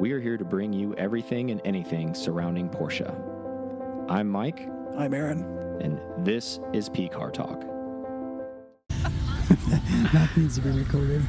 we are here to bring you everything and anything surrounding Porsche. I'm Mike, I'm Aaron. and this is P Car Talk. That needs to be recorded.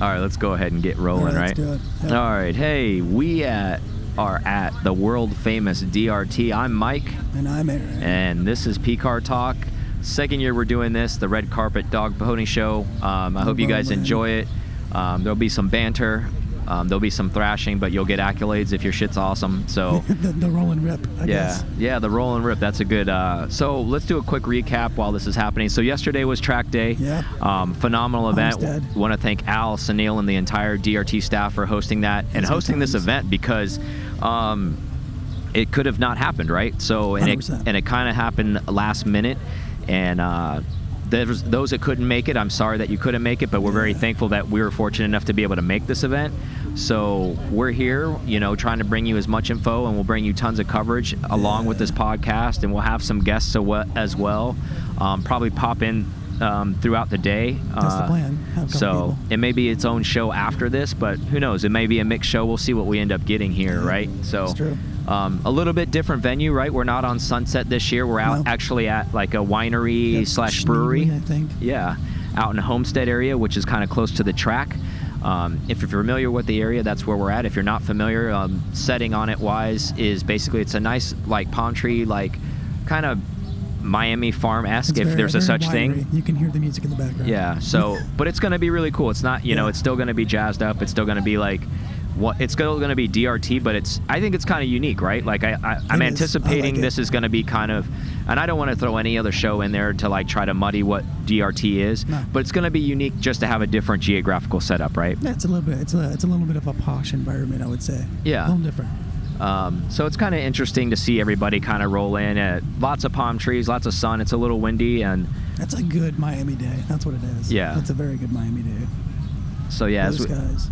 All right, let's go ahead and get rolling, right, right? let's do it. Yeah. right, hey, we at are at the world famous DRT. I'm Mike, And I'm Aaron. and this is P Car Talk. Second year we're doing this, the Red Carpet Dog Pony Show. Um, I hope you guys Rolling. enjoy it. Um, there'll be some banter, um, there'll be some thrashing, but you'll get accolades if your shit's awesome. So. the, the roll and rip, I Yeah, guess. yeah, the roll and rip. That's a good. Uh, so let's do a quick recap while this is happening. So yesterday was track day. Yeah. Um, phenomenal event. Homestead. Want to thank Al, Sunil, and the entire DRT staff for hosting that and hosting this event because. Um, it could have not happened, right? So and it 100%. and it kind of happened last minute, and uh, there's those that couldn't make it. I'm sorry that you couldn't make it, but we're very thankful that we were fortunate enough to be able to make this event. So we're here, you know, trying to bring you as much info, and we'll bring you tons of coverage along with this podcast, and we'll have some guests as well. Um, probably pop in um, throughout the day. That's the plan. Have a couple so people. it may be its own show after this, but who knows? It may be a mixed show. We'll see what we end up getting here, right? So it's true. Um, a little bit different venue, right? We're not on Sunset this year. We're out No. actually at like a winery slash Schnebly, brewery. I think. Yeah, out in the Homestead area, which is kind of close to the track. Um, if you're familiar with the area, that's where we're at. If you're not familiar, um, setting on it wise is basically it's a nice like palm tree, like kind of Miami farm esque, if there's a such thing. You can hear the music in the background. Yeah. So, but it's going to be really cool. It's not, you know, it's still going to be jazzed up. It's still going to be like, what? It's still going to be DRT, but it's. I think it's kind of unique, right? Like I, I I'm It is. I anticipating like this is going to be kind of, and I don't want to throw any other show in there to like try to muddy what DRT is, No. but it's going to be unique just to have a different geographical setup, right? Yeah, it's a little bit. It's a. It's a little bit of a posh environment, I would say. Yeah. A little different. Um, so it's kind of interesting to see everybody kind of roll in. At lots of palm trees, lots of sun. It's a little windy, and That's a good Miami day. That's what it is. Yeah. That's a very good Miami day. so yeah. as Blue we- skies.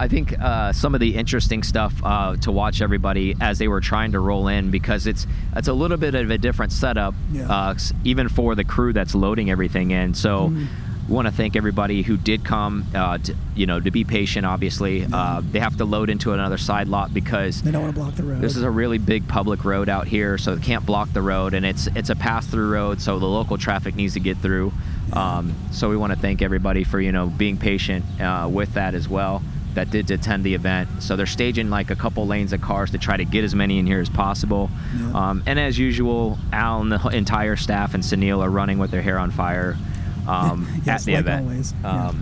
I think uh, some of the interesting stuff uh, to watch everybody as they were trying to roll in because it's it's a little bit of a different setup, Yeah. uh, even for the crew that's loading everything in. So, Mhm. want to thank everybody who did come. Uh, to, you know, to be patient. Obviously, uh, they have to load into another side lot because They don't want to block the road. this is a really big public road out here, so they can't block the road, and it's it's a pass-through road, so the local traffic needs to get through. Um, so we want to thank everybody for you know being patient uh, with that as well. That did attend the event. So they're staging like a couple lanes of cars to try to get as many in here as possible. Yeah. Um, and as usual, Al and the entire staff and Sunil are running with their hair on fire um, Yes, at the like event always. Yeah.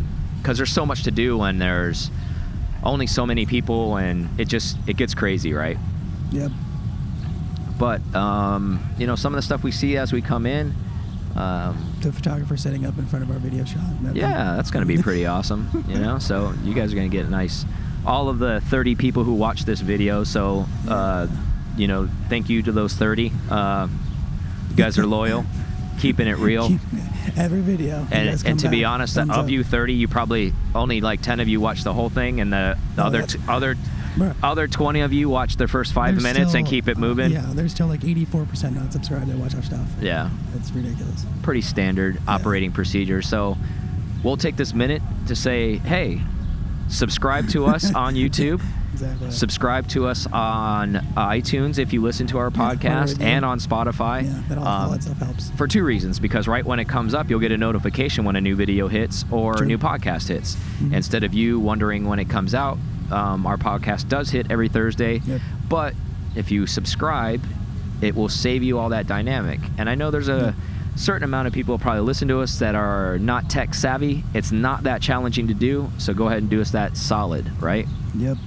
because there's so much to do and there's only so many people and it just it gets crazy right Yep. but um, you know some of the stuff we see as we come in um, The photographer setting up in front of our video shot. That- yeah that's going to be pretty awesome you know? So you guys are going to get nice. All of the 30 people who watch this video so uh, you know thank you to those 30 uh, you guys are loyal. Keeping it real. Every video. and, and to be honest, of up. you 30, you probably only like 10 of you watch the whole thing, and the, the No, other t- other Other 20 of you watch the first five There's minutes and keep it moving. Yeah, there's still like 84% not subscribed that watch our stuff. Yeah, It's ridiculous. pretty standard operating procedure. So we'll take this minute to say, hey, subscribe to us on YouTube. Exactly. Subscribe to us on iTunes if you listen to our podcast already. and on Spotify. yeah, that all, all Um, that stuff helps. for two reasons because right when it comes up you'll get a notification when a new video hits or a new podcast hits Mhm. instead of you wondering when it comes out um, our podcast does hit every thursday Yep. but if you subscribe it will save you all that dynamic and i know there's a Yep. certain amount of people probably listen to us that are not tech savvy it's not that challenging to do so go ahead and do us that solid right Yep.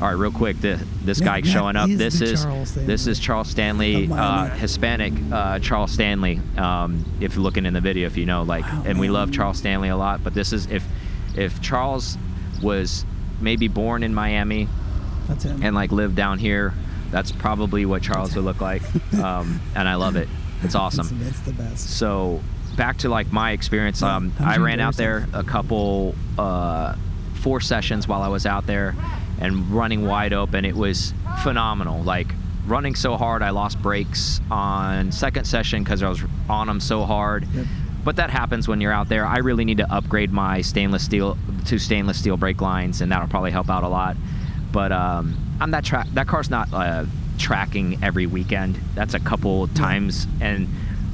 all right, real quick, the, this That- guy showing up. is This is Charles this Stanley is Charles Stanley, uh, Hispanic uh, Charles Stanley. Um, if you're looking in the video, if you know, like, Wow, and we love Charles Stanley a lot. But this is if if Charles was maybe born in Miami and like lived down here, that's probably what Charles would look like. Um, and I love it. It's awesome. It's, it's the best. So back to like my experience. Um, I ran out there a couple, uh, four sessions while I was out there, and running wide open. It was phenomenal. Like running so hard, I lost brakes on second session because I was on them so hard. Yep. But that happens when you're out there. I really need to upgrade my stainless steel to stainless steel brake lines, and that'll probably help out a lot. but um, I'm that track. That car's not uh, tracking every weekend. That's a couple times, and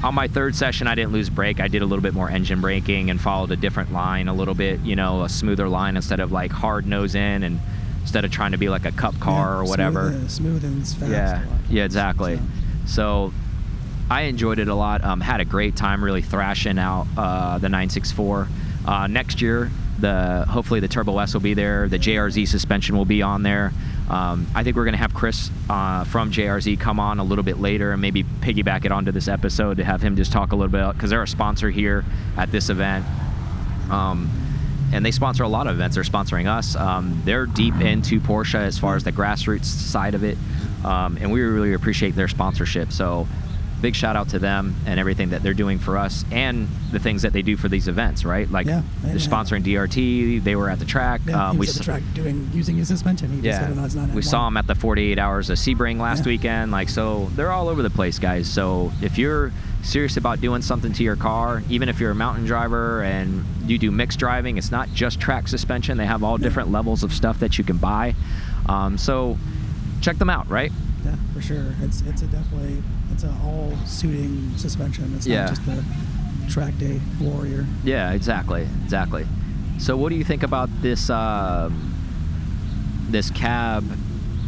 on my third session, I didn't lose brake. I did a little bit more engine braking and followed a different line, a little bit, you know, a smoother line instead of like hard nose in and instead of trying to be like a cup car Yeah, or whatever. Smooth, smooth and fast. Yeah, a lot of yeah, exactly. so. So I enjoyed it a lot. Um, had a great time really thrashing out uh, the 964. Uh, next year, the hopefully the Turbo S will be there. The JRZ suspension will be on there. Um, I think we're gonna have Chris uh, from JRZ come on a little bit later and maybe piggyback it onto this episode to have him just talk a little bit because they're a sponsor here at this event. Um, and they sponsor a lot of events. They're sponsoring us. Um, they're deep into Porsche as far as the grassroots side of it, um, and we really appreciate their sponsorship. So, big shout out to them and everything that they're doing for us and the things that they do for these events. Right, like Yeah, they're sponsoring DRT. They were at the track. Yeah, um, he we at the track doing using his suspension. Yeah, said it on his 991. we saw him at the 48 hours of Sebring last Yeah. weekend. Like, so they're all over the place, guys. So if you're serious about doing something to your car, even if you're a mountain driver and you do mixed driving, it's not just track suspension. They have all Yeah. different levels of stuff that you can buy. Um, so check them out, right? Yeah, for sure. It's it's a definitely it's an all suiting suspension. It's Yeah. not just the track day warrior. Yeah, exactly, exactly. So, what do you think about this um, this cab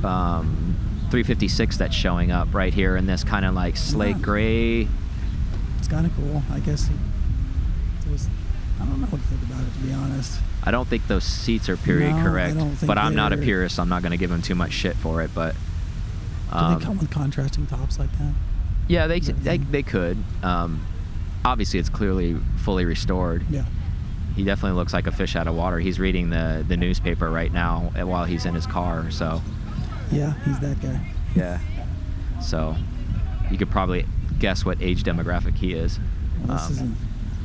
um, 356 that's showing up right here in this kind of like slate Yeah. gray? It's kind of cool. I guess it, was. I don't know what to think about it to be honest. I don't think those seats are period No, I correct, don't think but I'm not a purist. So I'm not going to give them too much shit for it. But Do um, they come with contrasting tops like that? Yeah, they they, they could. Um, obviously, it's clearly fully restored. Yeah. He definitely looks like a fish out of water. He's reading the the newspaper right now while he's in his car. So. Yeah, he's that guy. Yeah. So you could probably guess what age demographic he is. Well, this Um, isn't.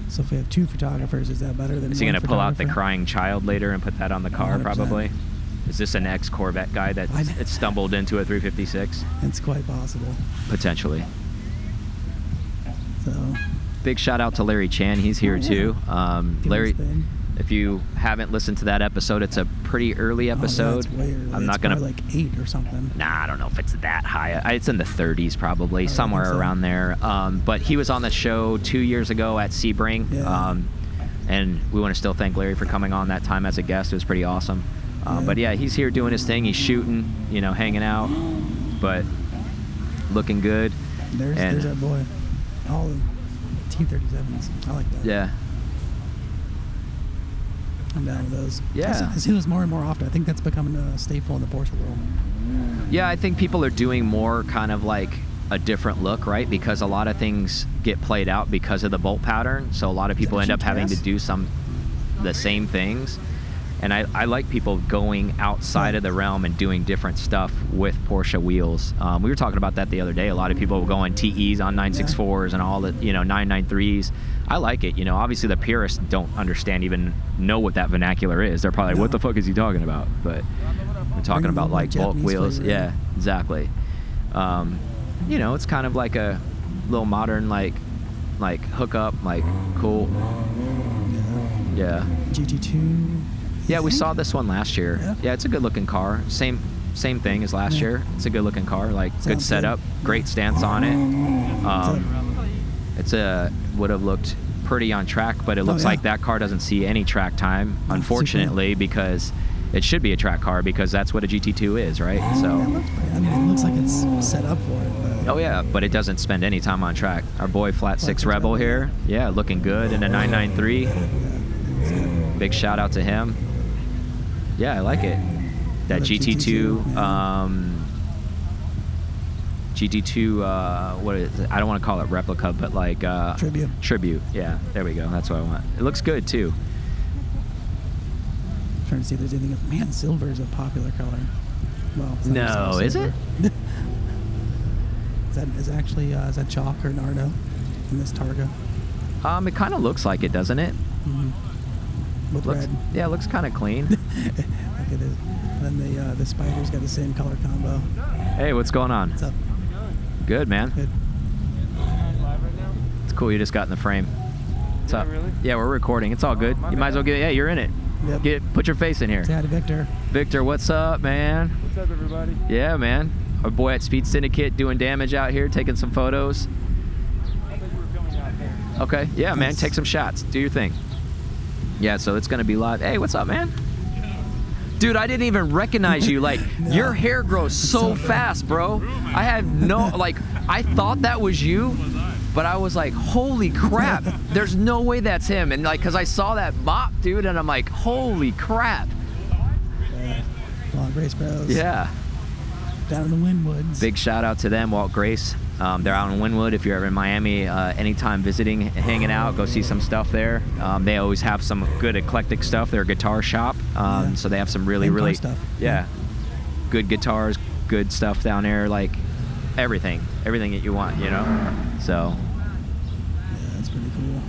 So if we have two photographers, is that better than? is he going to pull out the crying child later and put that on the car? 100%. Probably. Is this an ex Corvette guy that stumbled into a 356? It's quite possible. Potentially. So Big shout out to Larry Chen. He's here Oh, yeah. too. Um, Larry, if you haven't listened to that episode, it's a pretty early Oh, yeah, episode. it's way. I'm It's not gonna. like eight or something. Nah, I don't know if it's that high. It's in the 30s probably, Oh, somewhere so. around there. Um, but he was on the show two years ago at Sebring. Yeah. Um, and we want to still thank Larry for coming on that time as a guest. It was pretty awesome. Uh, Yeah. But yeah, he's here doing his thing. He's shooting, you know, hanging out, but looking good. There's And- there's that boy. All the TE37s. I like that. Yeah. I'm down with those. Yeah. I see, those more and more often. I think that's becoming a staple in the Porsche world. Yeah, I think people are doing more kind of like a different look, right? Because a lot of things get played out because of the bolt pattern. So a lot of people end up having to do some the same things. And I, I like people going outside of the realm and doing different stuff with Porsche wheels. Um, we were talking about that the other day. A lot of people going TEs on 964s and all the you know 993s. I like it. You know, obviously the purists don't understand even know what that vernacular is. They're probably like, what the fuck is he talking about? But we're talking Bring about like Volk Japanese wheels. flavor. Yeah, exactly. Um, you know, it's kind of like a little modern like like hookup, like cool. Yeah. Yeah. GT2. Yeah, we saw this one last year. Yeah. Yeah, it's a good looking car. Same same thing as last Yeah. year. It's a good looking car. Like good Sounds good. setup, great stance on it. Um, it's a would have looked pretty on track, but it Oh, looks yeah. like that car doesn't see any track time, Oh, unfortunately, because it should be a track car because that's what a GT2 is, right? It So. looks I mean, it looks like it's set up for it. But Oh yeah, but it doesn't spend any time on track. Our boy Flat Six Rebel here, yeah, looking good in a 993. Yeah. Big shout out to him. Yeah, I like it. That GT2, GT2, um, GT2. Uh, what is it? I don't want to call it replica, but like uh, Tribute. Tribute. Yeah, there we go. That's what I want. It looks good too. trying to see if there's anything. Else. Man, silver is a popular color. Well, No, is it? is that is actually uh, is that chalk or Nardo in this Targa? Um, it kind of looks like it, doesn't it? hmm With Looks, red. yeah, it looks kind of clean. like it is. And then the uh, the spiders got the same color combo. hey, what's going on? What's up? Good, man. Good. It's cool. You just got in the frame. What's Yeah, up? really? Yeah, we're recording. It's all good. my You might as well bad. get. Yeah, you're in it. Yep. Get put your face in here. Say hi to Victor. Victor, what's up, man? What's up, everybody? Yeah, man. Our boy at Speed Syndicate doing damage out here, taking some photos. I thought you were filming out there. Okay, yeah, man, take some shots. Do your thing. Yeah, so it's gonna be live. Hey, what's up, man? Dude, I didn't even recognize you. Like, No. your hair grows so fast, bro. I had no, like, I thought that was you, but I was like, holy crap, there's no way that's him. And, like, cause I saw that mop, dude, and I'm like, holy crap. Uh, yeah. Long Grace Bros. Yeah. Down in the Wynwoods. Big shout out to them, Walt Grace. Um, they're out in Wynwood. If you're ever in Miami, uh, anytime visiting, hanging out, go see some stuff there. Um, they always have some good eclectic stuff. They're a guitar shop, um, Yeah. so they have some really, really, stuff. yeah, good guitars, good stuff down there. Like everything, everything that you want, you know. So Yeah, that's pretty cool.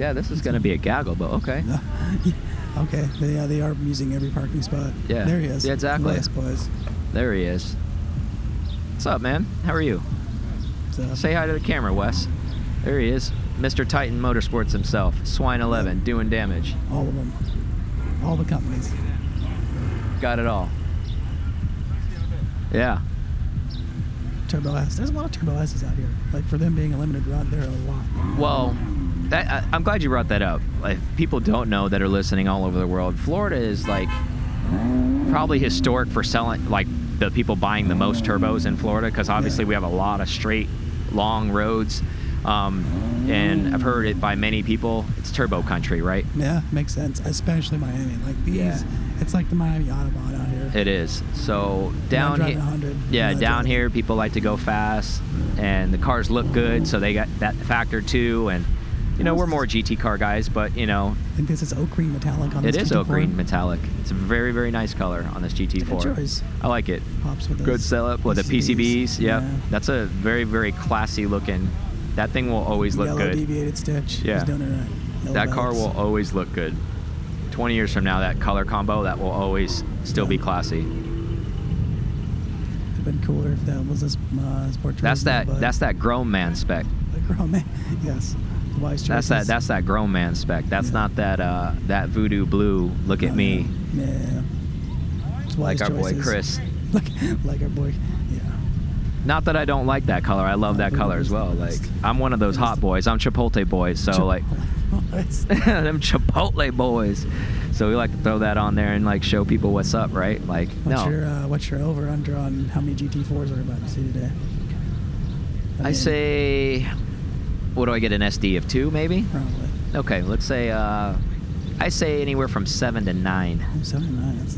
Yeah, this is gonna be a gaggle, but okay. okay, they, yeah, they are using every parking spot. Yeah. There he is. Yeah, exactly. Nice boys. There he is. What's up, man? How are you? Say hi to the camera, Wes. There he is, Mr. Titan Motorsports himself, Swine 11, doing damage. all of them. All the companies. Got it all. Yeah. Turbo S. There's a lot of Turbo S's out here. Like for them being a limited run, there are a lot. Well, that, I, I'm glad you brought that up. Like, people don't know that are listening all over the world. Florida is like probably historic for selling, like the people buying the most turbos in Florida, because obviously we have a lot of straight, long roads. Um, and I've heard it by many people. It's turbo country, right? Yeah, makes sense. Especially Miami. Like these, Yeah. it's like the Miami Autobahn out here. It is. So down here, 100, yeah, down here people like to go fast, and the cars look good, so they got that factor too. And you know, we're more GT car guys, but you know, I think this is oak green metallic on it this is oak GT4. green metallic. It's a very very nice color on this GT4. Good choice. I like it. Pops with Good setup with the PCBs. Yep, Yeah. that's a very very classy looking. That thing will always look Yellow good. deviated stitch. Yeah. He's doing it right. Yellow That car will always look good. 20 years from now, that color combo that will always still be classy. Been cooler if that was a uh. That's that. That's that grown man spec. The grown man. Yes. That's that. That's that grown man spec. That's Yeah. not that. Uh, that voodoo blue. Look at Oh, me, Yeah. like our boy. Chris. like, like our boy. Yeah. Not that I don't like that color. I love Oh, that color as well. Like. I'm one of those hot boys. I'm Chipotle boys. So like It's- them Chipotle boys. So we like to throw that on there and like show people what's up, right? Like what's no. your uh, what's your over under on how many GT4s are about to see today? I mean, say, what do I get? An SD of two, maybe? probably Okay, let's say. Uh, I say anywhere from seven to nine. Oh, seven nine. That's,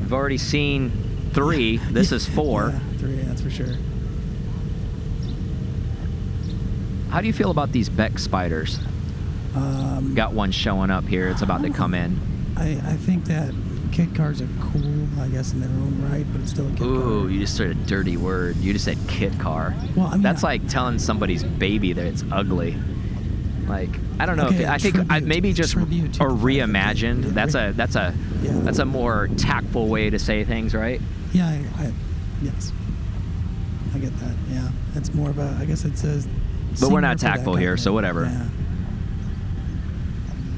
We've already seen three. This is four. Yeah, three. That's for sure. How do you feel about these Beck Spyders? Um, Got one showing up here. It's about to come in. I, I think that kit cars are cool, I guess, in their own right, but it's still a kit Ooh, car. you just said a dirty word. You just said kit car. Well, I mean, That's I- like telling somebody's baby that it's ugly. Like I don't know. Okay, if I think I maybe just tribute to the fact that- reimagined. yeah, That's re- a that's a Yeah. that's a more tactful way to say things, right? Yeah, I, I, yes, I get that. Yeah, it's more of a. I guess it's a. But we're not tactful here, so whatever. Yeah.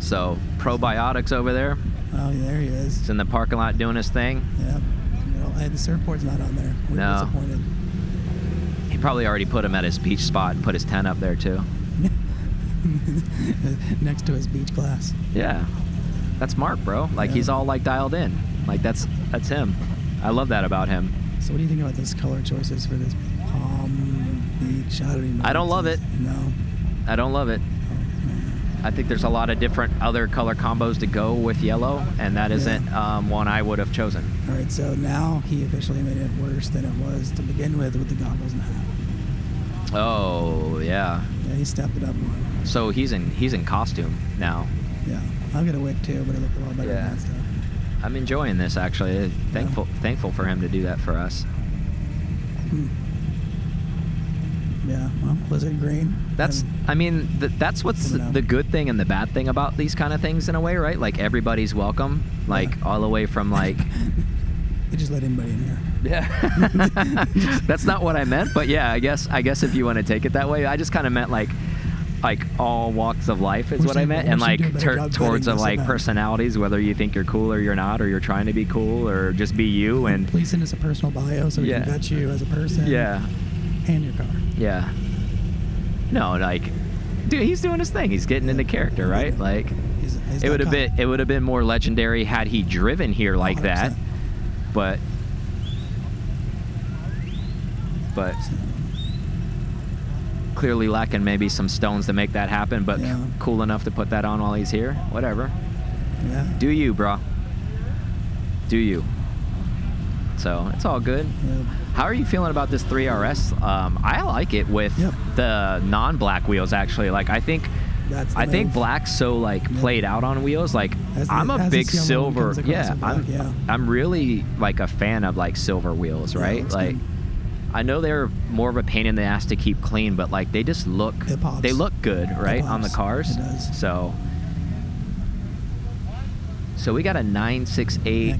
So probiotics over there. Oh, yeah, there he is. He's in the parking lot doing his thing. Yeah. You know, hey, the surfboard's not on there. We're No. disappointed. He probably already put him at his beach spot and put his tent up there too. Next to his beach glass. Yeah, that's Mark, bro. Like he's all like dialed in. Like that's that's him. I love that about him. So, what do you think about this color choices for this Palm Beach? I don't even. I don't love is. it. No. I don't love it. I think there's a lot of different other color combos to go with yellow, and that isn't um, one I would have chosen. All right, so now he officially made it worse than it was to begin with with the goggles and hat. Oh yeah. Yeah, he stepped it up one. So he's in he's in costume now. Yeah, I'll get a wig too, but it looked a lot better Yeah. than that stuff. I'm enjoying this actually. Thankful thankful for him to do that for us. Hmm. Yeah, well, lizard green. That's I mean th- that's what's the good thing and the bad thing about these kind of things in a way, right? Like everybody's welcome, like Yeah. all the way from like they just let anybody in here. Yeah. That's not what I meant, but yeah, I guess I guess if you want to take it that way, I just kind of meant like like all walks of life is Wish what I meant, and like do a better tur- job towards of like personalities, whether you think you're cool or you're not, or you're trying to be cool, or just be you. And Please send us a personal bio so we Yeah. can vet you as a person. yeah, And your car. Yeah. No, like, dude, he's doing his thing. He's getting into character, right? Like, He's, he's it would have been it would have been more legendary had he driven here like that, 100%. but. But clearly lacking maybe some stones to make that happen, but Yeah. cool enough to put that on while he's here. Whatever. yeah. Do you, bro? Do you? So it's all good. yeah. How are you feeling about this 3RS? Um, I like it with Yep. the non-black wheels. Actually, like I think, I think move. black's so like played out on wheels. Like the- I'm a big this yellow one silver. Yeah, black, I'm. yeah. I'm really like a fan of like silver wheels, right? looks like. good. I know they're more of a pain in the ass to keep clean, but like they just look, they look good, right, on the cars. So, so we got a nine six eight.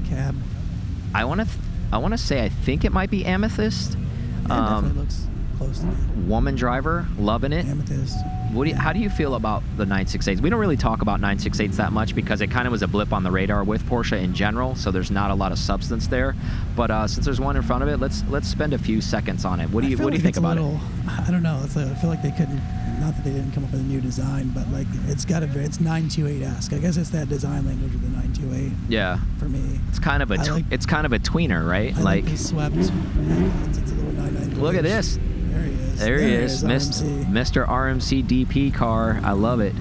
I want to, I want to say I think it might be amethyst. Yeah, definitely Um, looks close to me. woman driver, loving it. Amethyst. What do you, how do you feel about the 968s? We don't really talk about 968s that much because it kind of was a blip on the radar with Porsche in general, so there's not a lot of substance there. But uh, since there's one in front of it, let's let's spend a few seconds on it. What do you what do you think about little, it? I don't know. Like, I feel like they couldn't. Not that they didn't come up with a new design, but like it's got a. very- It's 928-esque. I guess it's that design language of the 928 Yeah, for me. it's kind of a tw- like- it's kind of a tweener, right? I like, like swept. It's a little look at this. There he is. There he is, RMC. Mr. RMC DP car. I love it.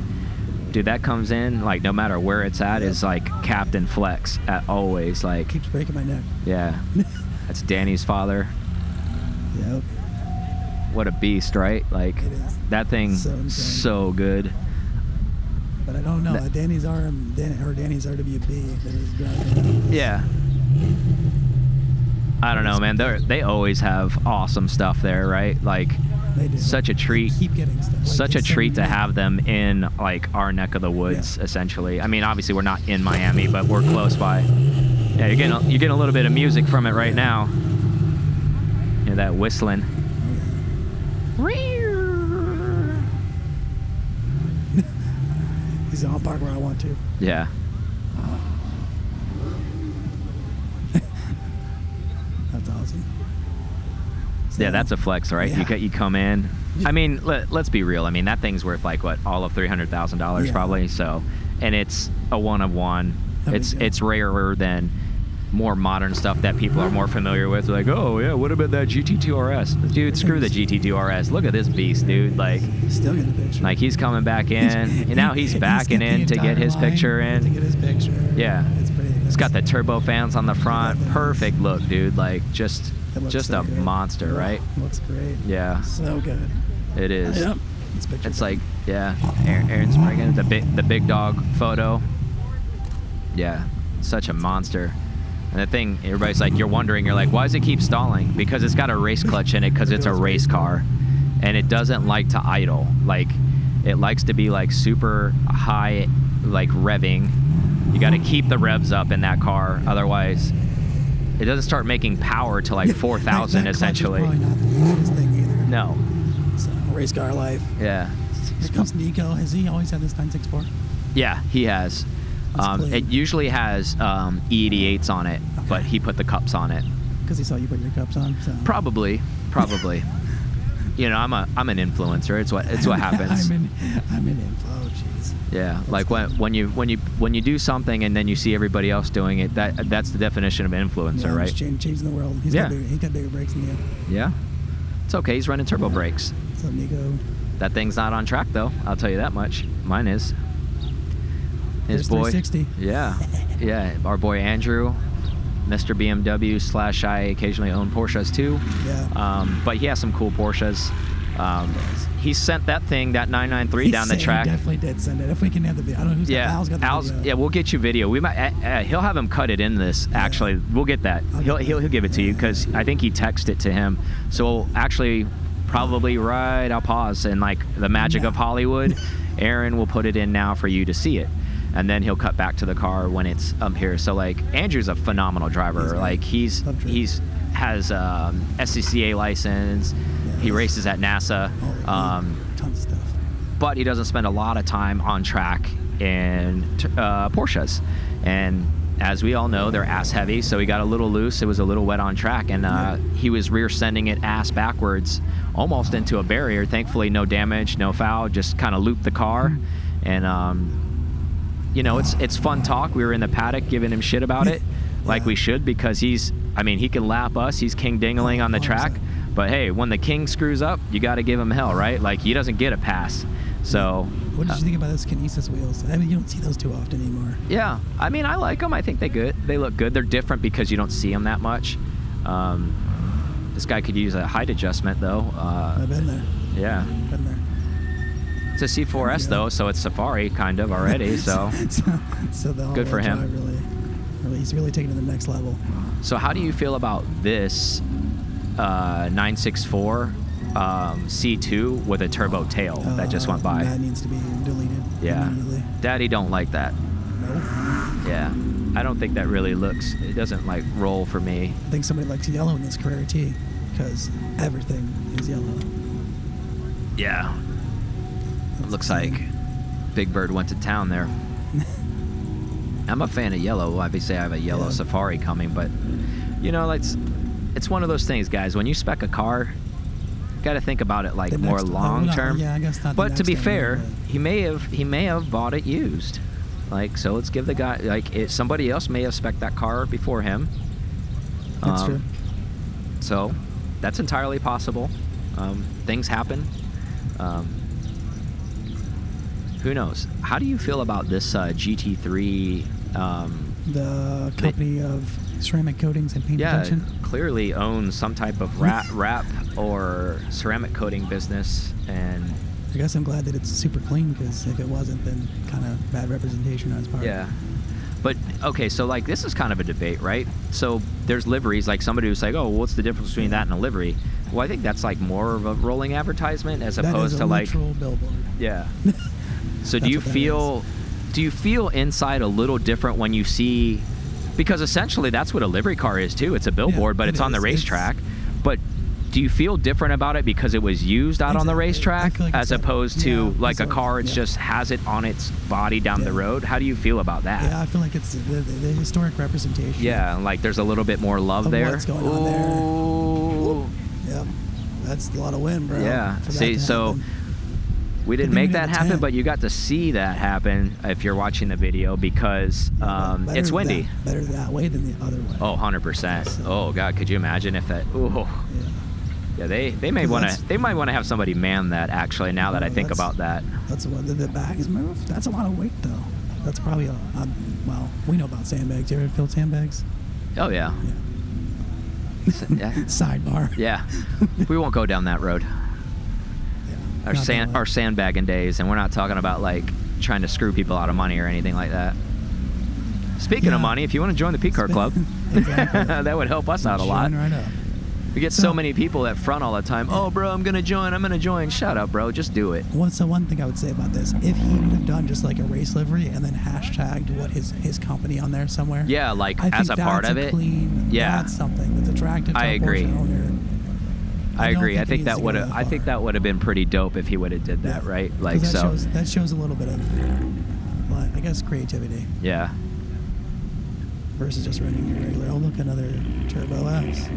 Dude, that comes in like no matter where it's at Yep. is like Captain Flex at always like Keeps breaking my neck. yeah. That's Danny's father. Yep. What a beast, right? Like that thing So so good. But I don't know. That- Danny's RM, Dan, or Danny's RWB that is driving. Yeah. I don't know, man. They they always have awesome stuff there, right? Like such a treat. Keep getting stuff. Like, such a treat to have them in like our neck of the woods Yeah. essentially i mean obviously we're not in miami but we're close by yeah you're getting a, you're getting a little bit of music from it right now you know that whistling He's I'll park where I want to. yeah. That's awesome. yeah that's a flex right? You, Yeah. you come in. I mean let, let's be real. I mean that thing's worth like what all of $300000 Yeah. probably so. And it's a one of one. Mean, it's it's rarer than more modern stuff that people are more familiar with like oh yeah what about that gt2 rs dude screw the gt2 rs look at this beast dude like Still get the picture. Like he's coming back in, and now he's backing the in to get his picture To in. get his picture. Yeah. It's pretty. It's got the turbo fans on the front. Perfect look, dude. Like just, just so a good. monster, Yeah, right? Looks great. Yeah, So good. it is. Yep. Picture. It's like, yeah, Aaron- Aaron's bringing the big, the big dog photo. Yeah, such a monster. And the thing, everybody's like, you're wondering, you're like, why does it keep stalling? Because it's got a race clutch in it, because it's a race car, and it doesn't like to idle. Like, it likes to be like super high, like revving. You got to keep the revs up in that car, otherwise, it doesn't start making power to like 4,000 that- that clutch is essentially. Probably not the easiest thing either. No. So, race car life. Yeah. Here comes Nico. Has he always had this 964? Yeah, he has. That's Um, it usually has um, E88s on it, but he put the cups on it. Because he saw you put your cups on. So. Probably, probably. you know, I'm a I'm an influencer. It's what it's what happens. I'm in. I'm in info. Jeez. yeah, like when when you when you when you do something and then you see everybody else doing it, that that's the definition of influencer, Yeah, right? Change, changing the world. He's Yeah. got bigger, he got bigger brakes than you. Yeah. It's okay. He's running turbo brakes. So Nico. That thing's not on track though. I'll tell you that much. Mine is. His boy. 360. Yeah, yeah. Our boy Andrew, Mr. BMW slash I occasionally own Porsches too. Yeah. Um, but he has some cool Porsches. Um, He sent that thing, that 993, He down the track. He definitely did send it. If we can have the video. I don't know who's Yeah, got Al's got the Al's, video. yeah, we'll get you video. We might. Uh, uh, he'll have him cut it in this. Yeah. Actually, we'll get that. I'll He'll get he'll, that. he'll give it to you because I think he texted it to him. So actually, probably right. I'll pause and like the magic of Hollywood. Aaron will put it in now for you to see it, and then he'll cut back to the car when it's up here. So like Andrew's a phenomenal driver. He's like he's he's has um, SCCA license. Yeah, he races at NASA. Oh, Um, tons of stuff. but he doesn't spend a lot of time on track in uh, Porsches. And as we all know, they're ass heavy, so he got a little loose. It was a little wet on track, and uh, he was rear sending it ass backwards, almost into a barrier. Thankfully, no damage, no foul, just kind of looped the car. And um, you know, it's it's fun talk. We were in the paddock giving him shit about it, like we should, because he's. I mean, he can lap us. He's king dingling on the track. But hey, when the king screws up, you got to give him hell, right? Like he doesn't get a pass. So What did you think about those Kinesis wheels? I mean, you don't see those too often anymore. yeah, I mean, I like them. I think they good. They look good. They're different because you don't see them that much. Um, this guy could use a height adjustment though. Uh, I've been there. yeah, Been there. It's a C4S Yeah. though, so it's Safari kind of already. So, so, so the Good for him. Really, really, he's really taking it to the next level. so how do you feel about this uh, 964 um, C2 with a turbo tail that just went Uh, by? That needs to be deleted Yeah. Daddy don't like that. Nope. Yeah, I don't think that really looks. It doesn't like roll for me. I think somebody likes yellow in this Carrera T because everything is yellow. Yeah, looks like Big Bird went to town there. I'm a fan of yellow. Obviously, I have a yellow Yeah. Safari coming, but you know, it's it's one of those things, guys. When you spec a car, got to think about it like The more next- long term. yeah, I guess not But to be fair, he may have he may have bought it used. Like, so let's give the guy like it, somebody else may have spec that car before him. That's Um, true. So that's entirely possible. Um, things happen. Um, who knows? How do you feel about this uh, GT3? Um, The company of ceramic coatings and paint yeah, protection. clearly owns some type of wrap, wrap or ceramic coating business, and I guess I'm glad that it's super clean because if it wasn't, then kind of bad representation on his part. Yeah. But okay, so like this is kind of a debate, right? So there's liveries, like somebody who's like, "Oh, what's the difference between that and a livery?" Well, I think that's like more of a rolling advertisement as That opposed to like, billboard. yeah. So do you feel, do you feel inside a little different when you see, because essentially that's what a livery car is too. It's a billboard, but it it's on the is. Racetrack. But do you feel different about it because it was used out on the racetrack like as opposed to yeah, like a car? It's yeah. just has it on its body down the road. How do you feel about that? Yeah, I feel like it's the, the, the historic representation. Yeah, like there's a little bit more love there. what's going on there. Ooh. Yep. That's a lot of wind bro. Yeah. See, so happen. We didn't make that happen, 10. but you got to see that happen if you're watching the video because um, it's that- windy. better that way than the other way. Oh, 100%. So- Oh god, could you imagine if that Oh. Yeah. Yeah, they they may want to they might want to have somebody man that actually now that I think about that. That's what the, the bags move. That's a lot of weight, though. That's probably a, a well. We know about sandbags. You ever filled sandbags? Oh. Yeah. yeah. Sidebar. Yeah. we won't go down that road. Our Not sand our sandbagging days and we're not talking about like trying to screw people out of money or anything like that. Speaking Yeah. of money, if you want to join the P Car Club, that would help us out a lot. Right up. We get so, So- many people at front all the time. Oh, bro, I'm gonna join. I'm gonna join. Shut up, bro. Just do it. What's the one thing I would say about this? If he would have done just like a race livery and then hashtagged what his his company on there somewhere. Yeah, like I as think a part of a it. Clean, Yeah. That's something that's attractive to I a agree. Owner. I, I agree. I think that would have. I think that would have been pretty dope if he would have did that, Yeah. right? Like that so. Shows, that shows a little bit of, well, I guess, creativity yeah. versus just running your regular. Oh, look, another Turbo S.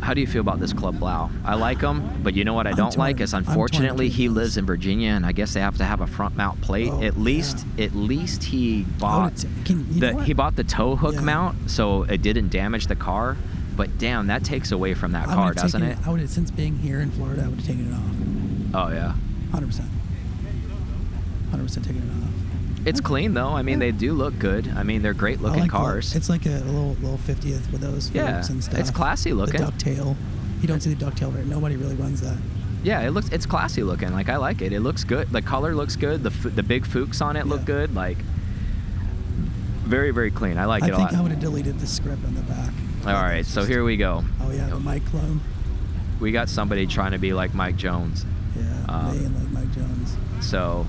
How do you feel about this Club Blau? I like him, but you know what I I'm don't like is unfortunately he lives in Virginia, and I guess they have to have a front mount plate. Oh, at least, at least he bought t- can- the he bought the tow hook Yeah. mount, so it didn't damage the car. But damn, that takes away from that I car, doesn't taken it? I would have, since being here in Florida, I would have taken it off. Oh yeah. 100%. 100% taking it off. It's clean though. I mean, they do look good. I mean, they're great looking like the- cars. It's like a little little 50th with those Yeah, and stuff. it's classy looking. The ducktail. You don't see the ducktail very. Nobody really runs that. yeah, it looks it's classy looking. Like I like it. It looks good. The color looks good. The the big Fuchs on it look good. Like very very clean. I like I it a think lot. I would have deleted the script on the back. All right, so here we go. Oh yeah, the Mike clone. We got somebody trying to be like Mike Jones. Yeah, Um, they like Mike Jones. So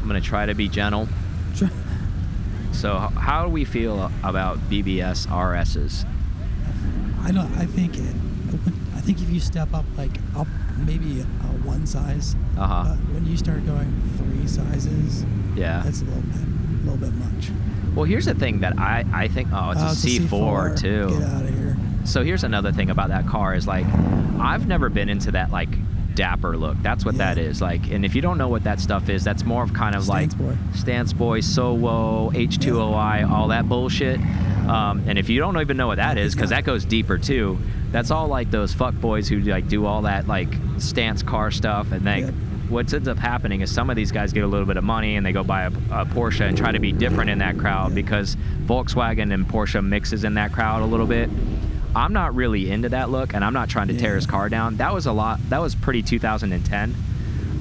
I'm gonna try to be gentle. So how do we feel about BBS RSs? I don't. I think it. I think if you step up like up maybe one size. Uh-huh. But when you start going three sizes, Yeah. that's a little bit, a little bit much. Well, here's the thing that I, I think. Oh, it's Oh, a C4, too. Get out of here. So here's another thing about that car is like, I've never been into that like dapper look. That's what Yeah. that is. Like, and if you don't know what that stuff is, that's more of kind of Stance like boy. stance boy, SOWO, H2OI, all that bullshit. Um, and if you don't even know what that is, because that goes deeper too, that's all like those fuck boys who like do all that like stance car stuff. And like, Yeah. What ends up happening is some of these guys get a little bit of money and they go buy a, a Porsche and try to be different in that crowd because Volkswagen and Porsche mixes in that crowd a little bit. I'm not really into that look, and I'm not trying to tear his car down. That was a lot. That was pretty 2010.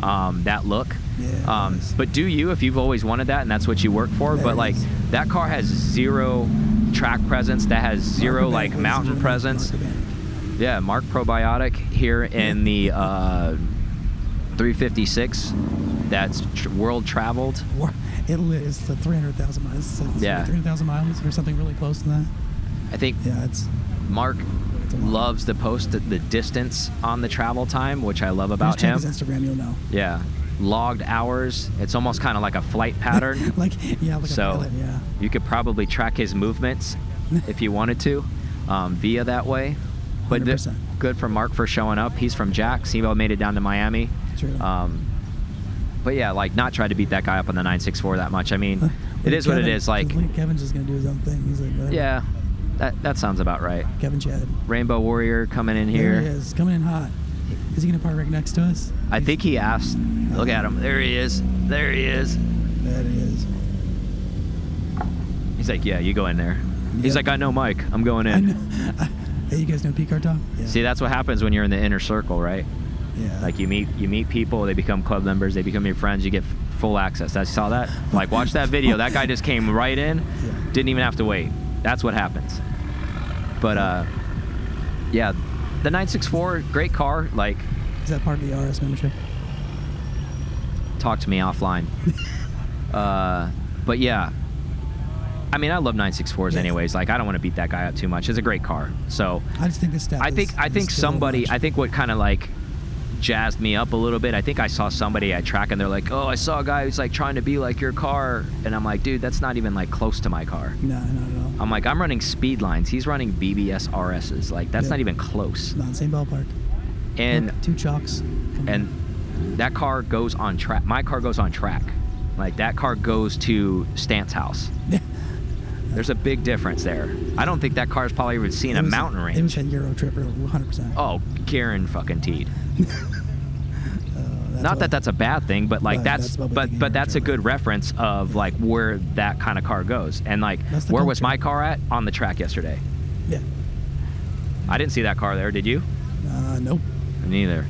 Um, that look. Yeah, Um, but do you if you've always wanted that and that's what you work for? There but like is. that car has zero track presence. That has zero Mark like mountain presence. Mark Yeah, Mark Probiotic here in the uh, 356. That's tr- world traveled. It is the 300,000 miles. It's Yeah. 300,000 miles or something really close to that. I think Yeah, it's Mark loves to post the, the distance on the travel time, which I love about just him. his Instagram, you'll know. Yeah, logged hours. It's almost kind of like a flight pattern. like yeah, like so a pilot, yeah. you could probably track his movements if you wanted to um, via that way. But th- 100%. good for Mark for showing up. He's from Jax. He made it down to Miami. True. Um, but yeah, like not try to beat that guy up on the 964 that much. I mean, it is what it is. Like, Kevin's just gonna do his own thing. He's like, whatever. yeah, that that sounds about right. Kevin Chad. Rainbow Warrior coming in here. There he is, coming in hot. Is he gonna park right next to us? I think he asked. Look at him. There he is. There he is. That he is. He's like, yeah, you go in there. He's like, I know Mike. I'm going in. I know. hey, you guys know P Car Talk? Yeah. See, that's what happens when you're in the inner circle, right? Yeah. Like you meet you meet people, they become club members, they become your friends, you get full access. I saw that. Like watch that video. That guy just came right in, Yeah. didn't even have to wait. That's what happens. But uh, yeah, the 964, great car. Like, Is that part of the RS membership? talk to me offline. uh, but yeah, I mean, I love 964s Yes. anyways. Like, I don't want to beat that guy up too much. It's a great car. So I just think this stuff. I is- think I think somebody. I think what kind of like jazzed me up a little bit. I think I saw somebody at track and they're like, "Oh, I saw a guy who's like trying to be like your car," and I'm like, "Dude, that's not even like close to my car." No, not at all. I'm like, I'm running speed lines. He's running BBS RSs. Like that's Yeah. not even close. Not same ballpark. And two chocks. Come and that car goes on track. My car goes on track. Like that car goes to Stance House. There's a big difference there. I don't think that car's probably even seen It a was- mountain It was range. that Euro tripper, 100. percent Oh, Karen fucking teed. Not that that's a bad thing, but like Right, that's, that's but but that's a good reference of like where that kind of car goes. And like where was my car at on the track yesterday? Yeah. I didn't see that car there. Did you? Uh, nope. Neither.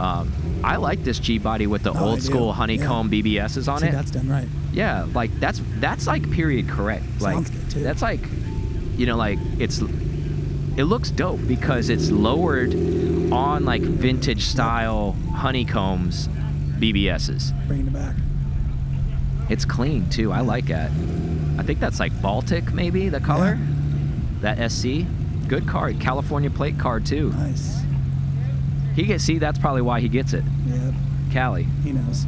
Um, I like this G body with the No, old school honeycomb BBSs on See, it. that's done right. Yeah, like that's that's like period correct. Like Sounds too. that's like you know like it's it looks dope because it's lowered on like vintage style honeycombs BBSs. Bringing it back. It's clean too. I like that. I think that's like Baltic maybe the color. Yeah. That SC. Good card. California plate card too. Nice. He gets see that's probably why he gets it. Yep. Cali. He knows.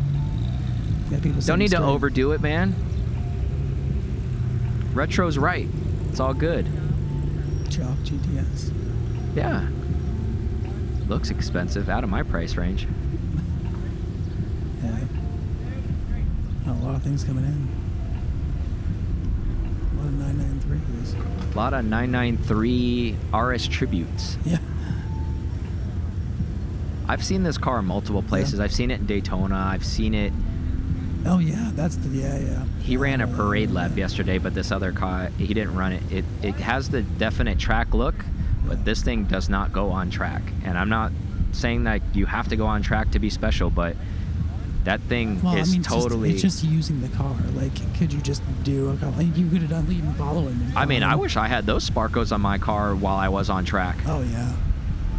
Yeah, people Don't need to straight. overdo it, man. Retro's right. It's all good. Chalk GTS. Yeah. Looks expensive, out of my price range. Yeah. A lot of things coming in. A lot of 993s. A lot of 993 RS tributes. Yeah. I've seen this car in multiple places. I've seen it in Daytona. I've seen it. Oh yeah, that's the yeah yeah. He ran a parade lap yeah. yesterday, but this other car, he didn't run it. It it has the definite track look, but this thing does not go on track. And I'm not saying that you have to go on track to be special, but that thing Well, is I mean, it's totally. Just, it's just using the car. Like, could you just do a couple? Like, you could have done lead and follow him. I mean, I wish I had those Sparcos on my car while I was on track. Oh yeah.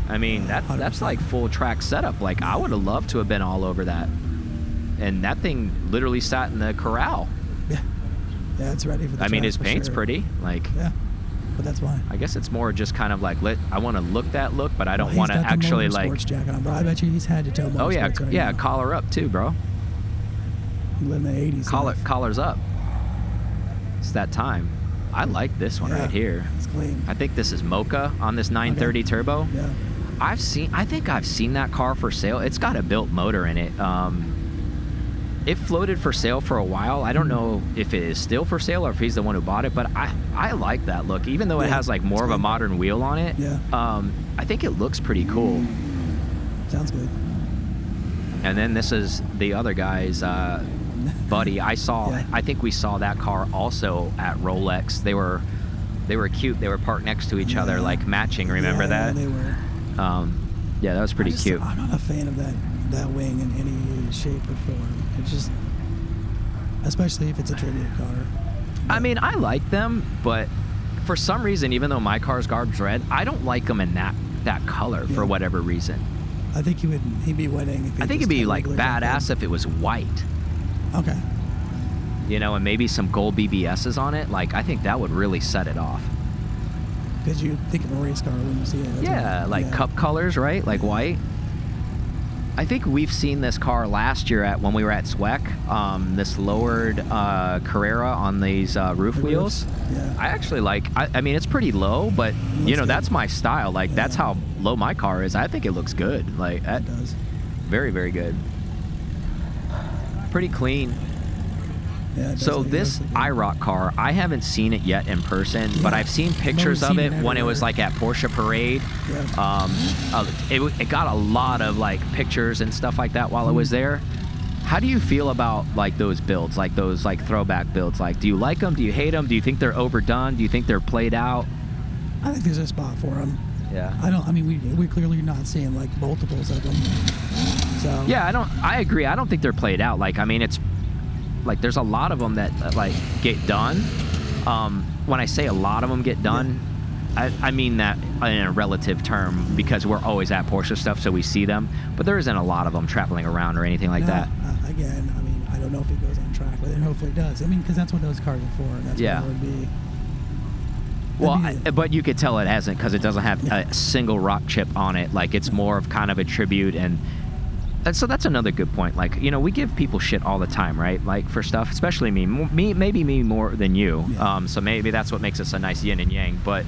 I mean, that that's 100%. like full track setup. Like I would have loved to have been all over that. And that thing literally sat in the corral. Yeah. Yeah, it's ready for the I mean, his paint's sure. pretty. Like Yeah. But that's why. I guess it's more just kind of like let I want to look that look, but I don't Well, want to he's got the actually like. motorsports jacket on, bro. I bet you he's had to tell Oh yeah, right yeah, now. collar up too, bro. He lived in the 80s. Collar, life. collars up. It's that time. I like this one Yeah, right here. It's clean. I think this is Mocha on this 930 turbo. Yeah. I've seen. I think I've seen that car for sale. It's got a built motor in it. Um, it floated for sale for a while. I don't know if it is still for sale or if he's the one who bought it, but I I like that look. Even though it has like more of a modern wheel on it. Yeah. Um, I think it looks pretty cool. Sounds good. And then this is the other guy's uh, buddy. I saw. Yeah. I think we saw that car also at Rolex. They were they were cute. They were parked next to each other, like matching. Remember Yeah, that? They were. Um, yeah, that was pretty just- cute. I'm not a fan of that that wing in any shape or form. It just, especially if it's a tribute car. I mean, I like them, but for some reason, even though my car's garbage red, I don't like them in that that color for whatever reason. I think he would. He'd be winning. If he I think it'd be like badass if it was white. Okay. you know, and maybe some gold BBSs on it. Like, I think that would really set it off. Because you think of a race car when you see it. That's Yeah, like yeah. cup colors, right? Like white. I think we've seen this car last year at when we were at SWEC. Um, this lowered uh, Carrera on these uh, roof The wheels. Yeah. I actually like. I, I mean, it's pretty low, but you know good. that's my style. Like that's how low my car is. I think it looks good. Like that, it does. very very good. Pretty clean. Yeah. So this does look. IROC car, I haven't seen it yet in person, but I've seen I've pictures of seen it it when it was like at Porsche Parade. Yeah. Um, uh, it, it got a lot of like pictures and stuff like that while it was Mm-hmm. there. How do you feel about like those builds, like those like throwback builds? Like, do you like them? Do you hate them? Do you think they're overdone? Do you think they're played out? I think there's a spot for them. Yeah. I don't. I mean, we we clearly not seeing like multiples of them. So Yeah, I don't. I agree. I don't think they're played out. Like, I mean, it's like there's a lot of them that uh, like get done. Um, when I say a lot of them get done, I, I mean that in a relative term because we're always at Porsche stuff, so we see them. But there isn't a lot of them traveling around or anything like no, that. Uh, again, I mean, I don't know if he goes on track but it. Hopefully, it does. I mean, because that's what those cars are for. That's Yeah. what it would be. Well, I, but you could tell it hasn't because it doesn't have Yeah. a single rock chip on it. Like it's more of kind of a tribute and. And so that's another good point. Like you know, we give people shit all the time, right? Like for stuff, especially me, me maybe me more than you. Yeah. Um, so maybe that's what makes us a nice yin and yang. But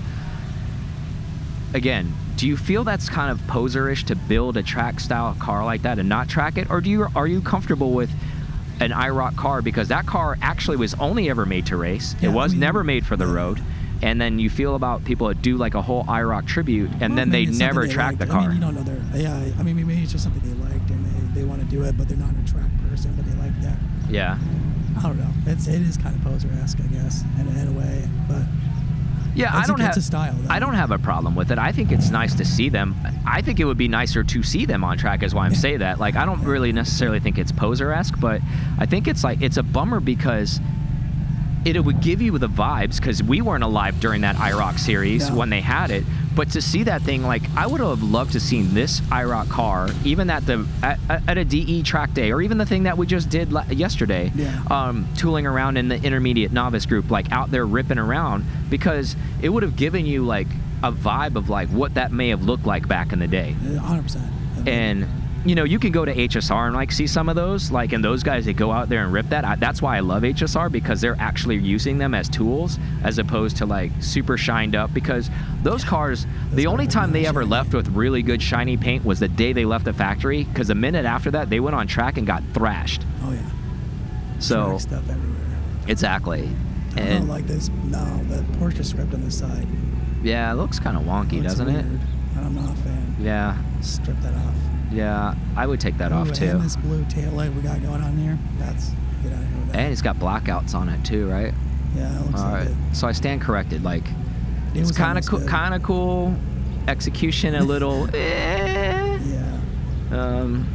again, do you feel that's kind of poserish to build a track style car like that and not track it, or do you are you comfortable with an IROC car because that car actually was only ever made to race. Yeah, it was I mean, never made for the yeah. road. And then you feel about people that do like a whole IROC tribute, and Well, then they maybe it's something never they track liked. the I car. mean, you don't know their. Yeah, I mean, maybe it's just something they liked and they, want to do it, but they're not a track person, but they like that. yeah. I don't know. It's it is kind of poser esque, I guess, in, a- in a way. But Yeah, I a- don't it's have a style, though. I don't have a problem with it. I think it's nice to see them. I think it would be nicer to see them on track. Is why I'm Yeah. saying that. Like I don't really necessarily think it's poser esque, but I think it's like it's a bummer because it would give you the vibes because we weren't alive during that IROC series when they had it. But to see that thing, like I would have loved to seen this IROC car, even at the at, at a DE track day, or even the thing that we just did la- yesterday, Yeah. um, tooling around in the intermediate novice group, like out there ripping around, because it would have given you like a vibe of like what that may have looked like back in the day. 100. percent And you know, you can go to HSR and like see some of those, like, and those guys that go out there and rip that. I, that's why I love HSR because they're actually using them as tools as opposed to like super shined up. Because those cars, the only time they really ever shiny. left with really good shiny paint was the day they left the factory. Because the minute after that, they went on track and got thrashed. Oh yeah. So stuff everywhere. exactly. I And don't like this. No, the Porsche script on the side. yeah, it looks kind of wonky, Looks doesn't it? weird, And I'm not a fan. Yeah, Strip that off. Yeah. I would take that Ooh, off too. And this blue tail light we got going on there. That's get out of here with that. And it's got blackouts on it too, right? yeah, it looks All like right. it. So I stand corrected. Like It it's was kind of cool. Kind of cool. Execution a little. eh. Yeah. Um,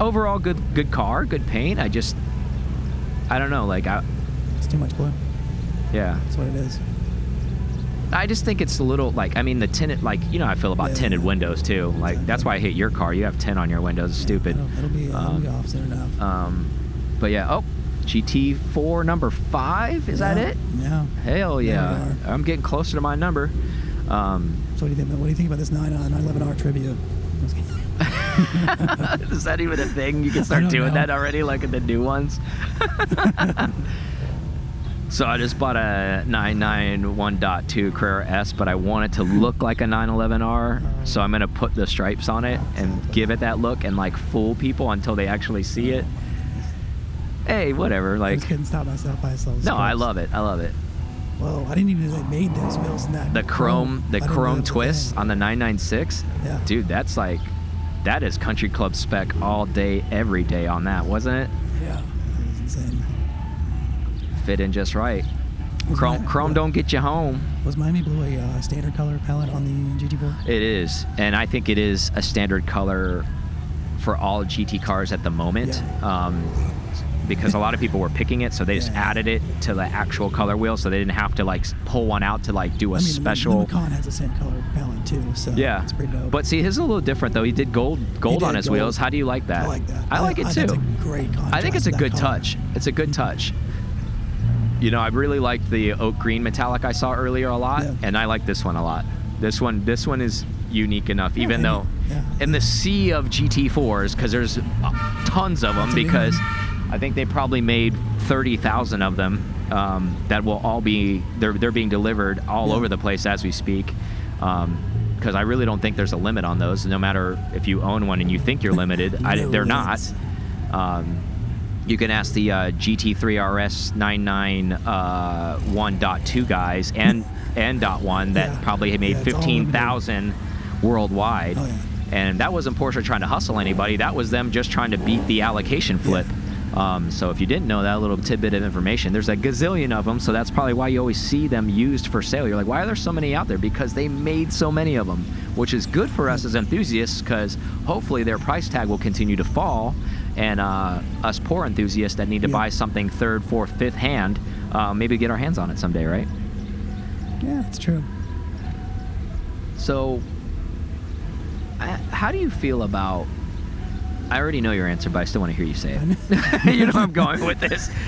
overall, good good car, good paint. I just, I don't know. Like I, It's too much blue. yeah. That's what it is. I just think it's a little like I mean the tinted like you know how I feel about Yeah. tinted windows too. Like that's why I hate your car. You have tint on your windows. It's stupid. It'll, it'll be, it'll Um, be off soon enough. Um, but yeah. Oh, GT4 number five. Is that it? Yeah. Hell yeah! I'm getting closer to my number. Um, So what do you think? What do you think about this 9 uh, 911R tribute? is that even a thing? You can start doing know. that already, like in the new ones. so I just bought a 991.2 Carrera S, but I want it to look like a 911R. So I'm gonna put the stripes on it and give it that look and like fool people until they actually see it. Hey, whatever. Like, I just couldn't stop myself. No, I love it. I love it. Whoa! I didn't even know they made those wheels in that. The chrome, the chrome that was a twist on the 996. Yeah. Dude, that's like, that is country club spec all day, every day on that, wasn't it? Yeah, that was insane. Fit in just right. Was Chrome, Mi- chrome don't get you home. Was Miami Blue a uh, standard color palette on the GT4? It is, and I think it is a standard color for all GT cars at the moment. Um, because a lot of people were picking it, so they just Yeah. added it to the actual color wheel, so they didn't have to like pull one out to like do a I mean, special. The Macan has the same color palette too, so Yeah, it's pretty dope. but see, his is a little different though. He did gold, gold did on his gold. wheels. How do you like that? I like that. I like it too. Great. I think it's a good color. touch. It's a good touch. You know, I really liked the oak green metallic I saw earlier a lot, Yeah. and I like this one a lot. This one, this one is unique enough, Yeah, even though yeah. in the sea of GT4s, because there's uh, tons of them, That's a new because. I think they probably made thirty thousand of them um, that will all be they're they're being delivered all Yeah. over the place as we speak. Because I really don't think there's a limit on those. No matter if you own one and you think you're limited, I, they're not. Um, you can ask the uh, GT3 RS 991.2 uh, guys and and dot one that Yeah. probably made Yeah, limited. 15,000 worldwide. Oh, yeah. And that wasn't Porsche trying to hustle anybody. That was them just trying to beat the allocation flip. Um, so if you didn't know that little tidbit of information, there's a gazillion of them. So that's probably why you always see them used for sale. You're like, why are there so many out there? Because they made so many of them, which is good for us as enthusiasts because hopefully their price tag will continue to fall. And uh, us poor enthusiasts that need to Yeah. buy something third, fourth, fifth hand, uh, maybe get our hands on it someday, right? Yeah, it's true. So, I- how do you feel about? I already know your answer, but I still want to hear you say it. you know I'm going with this.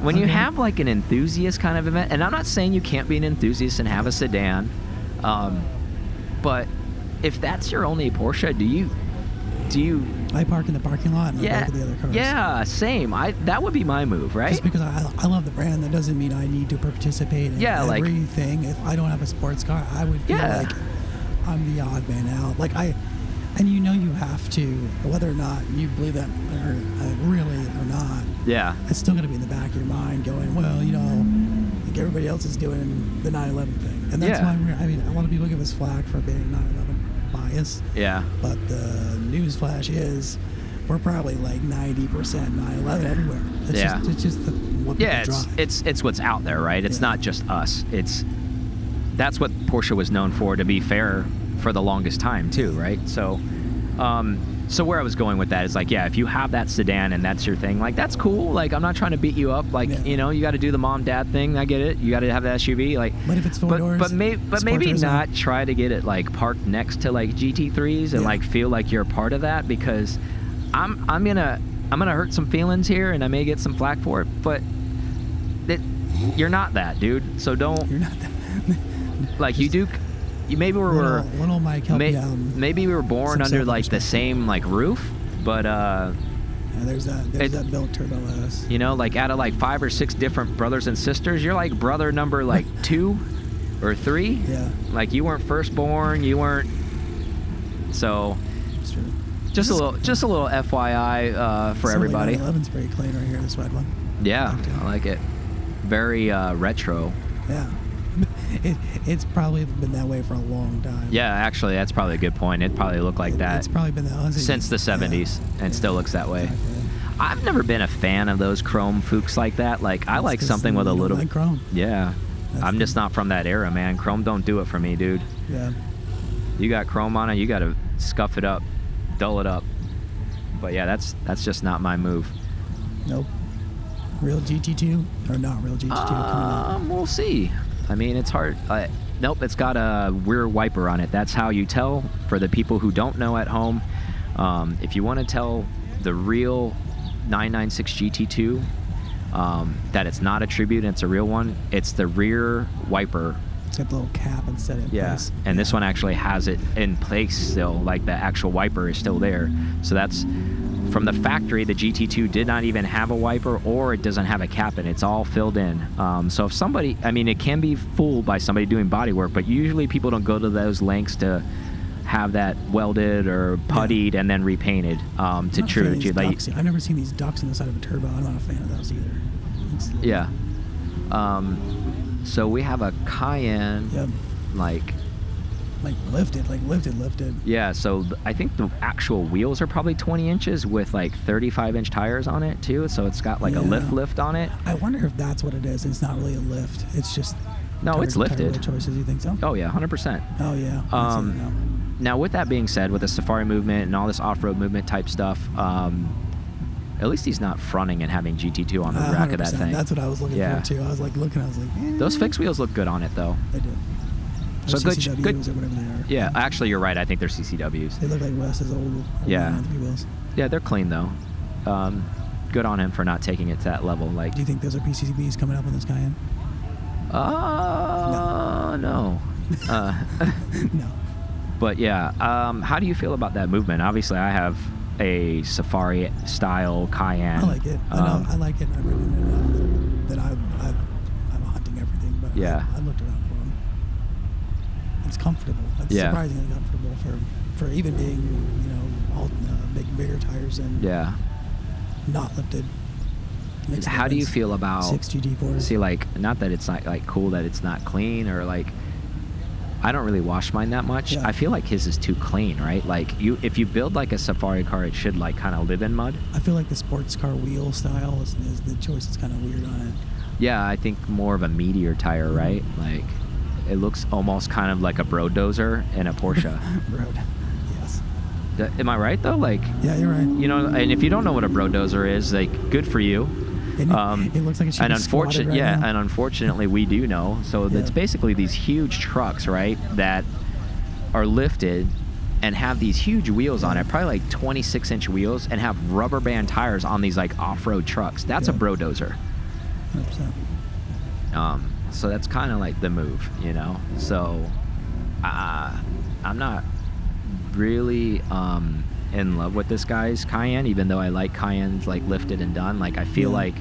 When you have like an enthusiast kind of event, and I'm not saying you can't be an enthusiast and have a sedan, um, but if that's your only Porsche, do you, do you? I park in the parking lot and I Yeah, go to the other cars. yeah, same. I that would be my move, right? Just because I, I love the brand, that doesn't mean I need to participate in Yeah, like- everything. if I don't have a sports car, I would feel Yeah. like I'm the odd man out. Like I, and you know you have to, whether or not you believe that or uh, really or not, yeah, it's still going to be in the back of your mind going, well, you know, like everybody else is doing the 911 thing. And that's Yeah. why we're, I mean, a lot of people give us flack for being 911 biased. yeah. But the news flash is we're probably like 90% 911 everywhere. It's Yeah. just, it's just the, what yeah, it's drive. it's it's what's out there, right? It's Yeah. not just us. It's that's what Porsche was known for. To be fair, for the longest time too, right? So, um, so where I was going with that is like, yeah, if you have that sedan and that's your thing, like that's cool. Like I'm not trying to beat you up. Like Yeah. you know, you got to do the mom dad thing. I get it. You got to have the SUV. Like, But if it's four but doors, but, may, but maybe not try to get it like parked next to like GT3s and Yeah. like feel like you're a part of that because I'm I'm gonna I'm gonna hurt some feelings here and I may get some flack for it, but that you're not that dude. So don't You're not that. like you do. You maybe we were little, little Mike help may, maybe we were born under like the same like roof, but uh, Yeah, there's that. There's It- that built turbo S. you know, like out of like five or six different brothers and sisters, you're like brother number like two or three. Yeah, Like you weren't firstborn, you weren't. So just a little, just a little FYI uh, for everybody. 11's pretty clean right here. This red one. Yeah, I like it. Very uh, retro. Yeah. It, it's probably been that way for a long time. Yeah, actually, that's probably a good point. It probably looked like It- that It's probably been that honestly, since the yeah. 70s and still looks that way. Exactly. I've never been a fan of those chrome Fuchs like that. Like I like something with a little. like chrome. Yeah, That's I'm just not from that era, man. Chrome don't do it for me, dude. Yeah. You got chrome on it, you got to scuff it up, dull it up. But yeah, that's that's just not my move. Nope. Real GT2 or not real GT2 coming out. Um, we'll see. I mean, it's hard. Uh, nope, it's got a rear wiper on it. That's how you tell. For the people who don't know at home, um, if you want to tell the real 996 GT2, um, that it's not a tribute and it's a real one. It's the rear wiper. It's got the little cap instead of Yeah, place. and this one actually has it in place still. Like the actual wiper is still there. So that's from the factory. The GT2 did not even have a wiper, or it doesn't have a cap, and it's all filled in. Um, so if somebody, I mean, it can be fooled by somebody doing body work, but usually people don't go to those lengths to have that welded or puttied and then repainted um, to I'm not a fan of true. these Like. I've never seen these ducks on the side of a turbo. I'm not a fan of those either. It's- yeah. Um, so we have a Cayenne, Yep. like Like lifted, like lifted, lifted. Yeah, so th- I think the actual wheels are probably 20 inches with like 35 inch tires on it too. So it's got like a lift lift on it. I wonder if that's what it is. It's not really a lift. It's just. No, tire- it's lifted. choices. You think so? Oh yeah, 100%. Oh yeah. Um, now. Now with that being said, with the safari movement and all this off-road movement type stuff, um, at least he's not fronting and having GT2 on the Uh, rack of that thing. That's what I was looking Yeah. for too. I was like looking. I was like, eh, Those fixed wheels look good on it though. They do. So good- CCWs good- or whatever they are. Yeah, actually you're right. I think they're CCWs. They look like Wes's old. old Yeah. wheels. Yeah, they're clean though. Um, good on him for not taking it to that level. Like, Do you think those are PCBs coming up on this Cayenne? uh, no. Uh, no. But yeah, um, how do you feel about that movement? Obviously, I have a safari style Cayenne. I like it. I, know, Um, I like it. I've ridden it enough that, that I, I, I'm hunting everything, but Yeah. I, I looked around for them. It's comfortable. It's Yeah. surprisingly comfortable for, for even being, you know, all uh, big, bigger tires and yeah. not lifted. How do you feel about? six GT4s? See, like, not that it's not like cool that it's not clean or like. I don't really wash mine that much. Yeah. I feel like his is too clean, right? Like you, if you build like a safari car, it should like kind of live in mud. I feel like the sports car wheel style is, is the choice is kind of weird on it. Yeah, I think more of a meteor tire, right? Like, it looks almost kind of like a bro dozer in a Porsche. Road. Yes. Am I right though? Like, Yeah, you're right. you know, and if you don't know what a bro dozer is, like, good for you. It- Um, it looks like it should and be unfortunate, right yeah, now. and unfortunately, we do know. So Yeah. it's basically these huge trucks, right, that are lifted and have these huge wheels on it, probably like 26 inch wheels, and have rubber band tires on these like off-road trucks. That's a Yeah. brodozer. 100%. Um, so that's kind of like the move, you know. So uh, I'm not really um, in love with this guy's Cayenne, even though I like Cayennes like lifted and done. Like I feel Yeah. like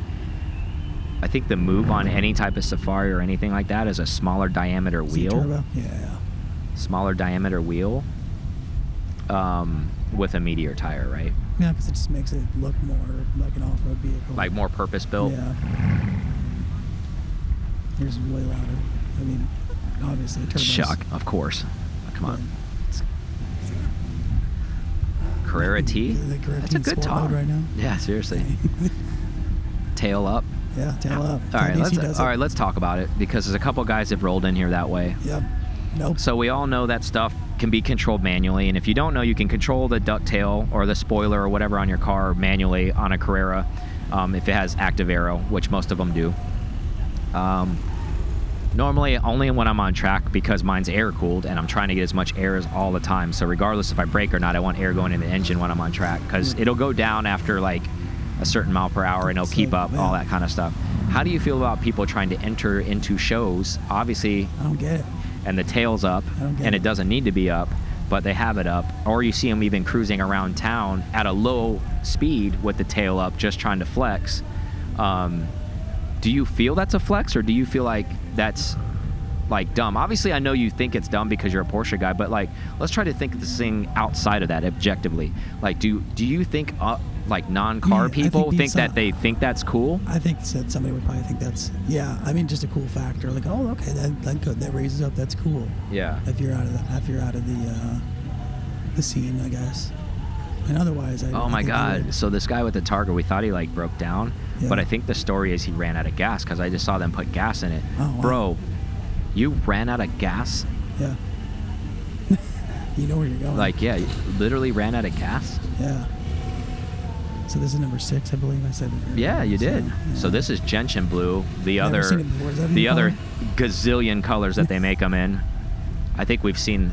I think the move on any type of Safari or anything like that is a smaller diameter wheel. Yeah. smaller diameter wheel um, with a Meteor tire, right? Yeah, because it just makes it look more like an off-road vehicle. Like more purpose built. Yeah. Yours is way louder. I mean, obviously turbo. Shock, of course. Come on. Yeah. Carrera T. The That's a good talk. right now. Yeah, seriously. Tail up. yeah, tail up. All right, let's all it. right, let's talk about it because there's a couple guys have rolled in here that way. Yep. Nope. So we all know that stuff can be controlled manually, and if you don't know, you can control the ducktail or the spoiler or whatever on your car manually on a Carrera, um, if it has active aero, which most of them do. Um, normally, only when I'm on track because mine's air cooled, and I'm trying to get as much air as all the time. So regardless if I brake or not, I want air going in the engine when I'm on track because it'll go down after like a certain mile per hour, and it'll keep up all that kind of stuff. How do you feel about people trying to enter into shows? Obviously, I don't get it. and the tail's up I don't get and it. it doesn't need to be up but they have it up or you see them even cruising around town at a low speed with the tail up just trying to flex um, do you feel that's a flex or do you feel like that's like dumb obviously i know you think it's dumb because you're a porsche guy but like let's try to think of this thing outside of that objectively like do do you think uh, like non-car Yeah, I think people think, that uh, they think that's cool I think that somebody would probably think that's yeah. I mean, just a cool factor. Like, oh, okay, that that good. That raises up. That's cool. yeah If you're out of the if you're out of the uh, the scene, I guess. And otherwise, I. Oh I my god. So this guy with the Targa, we thought he like broke down, Yeah. but I think the story is he ran out of gas because I just saw them put gas in it. Oh, wow. Bro, you ran out of gas? Yeah. you know where you're going. Like, yeah, you literally ran out of gas? Yeah. So this is number six, I believe I said it. earlier. Yeah, you did. yeah. So this is gentian blue, the Never other seen it before. Is that a the other color? gazillion colors that they make them in. I think we've seen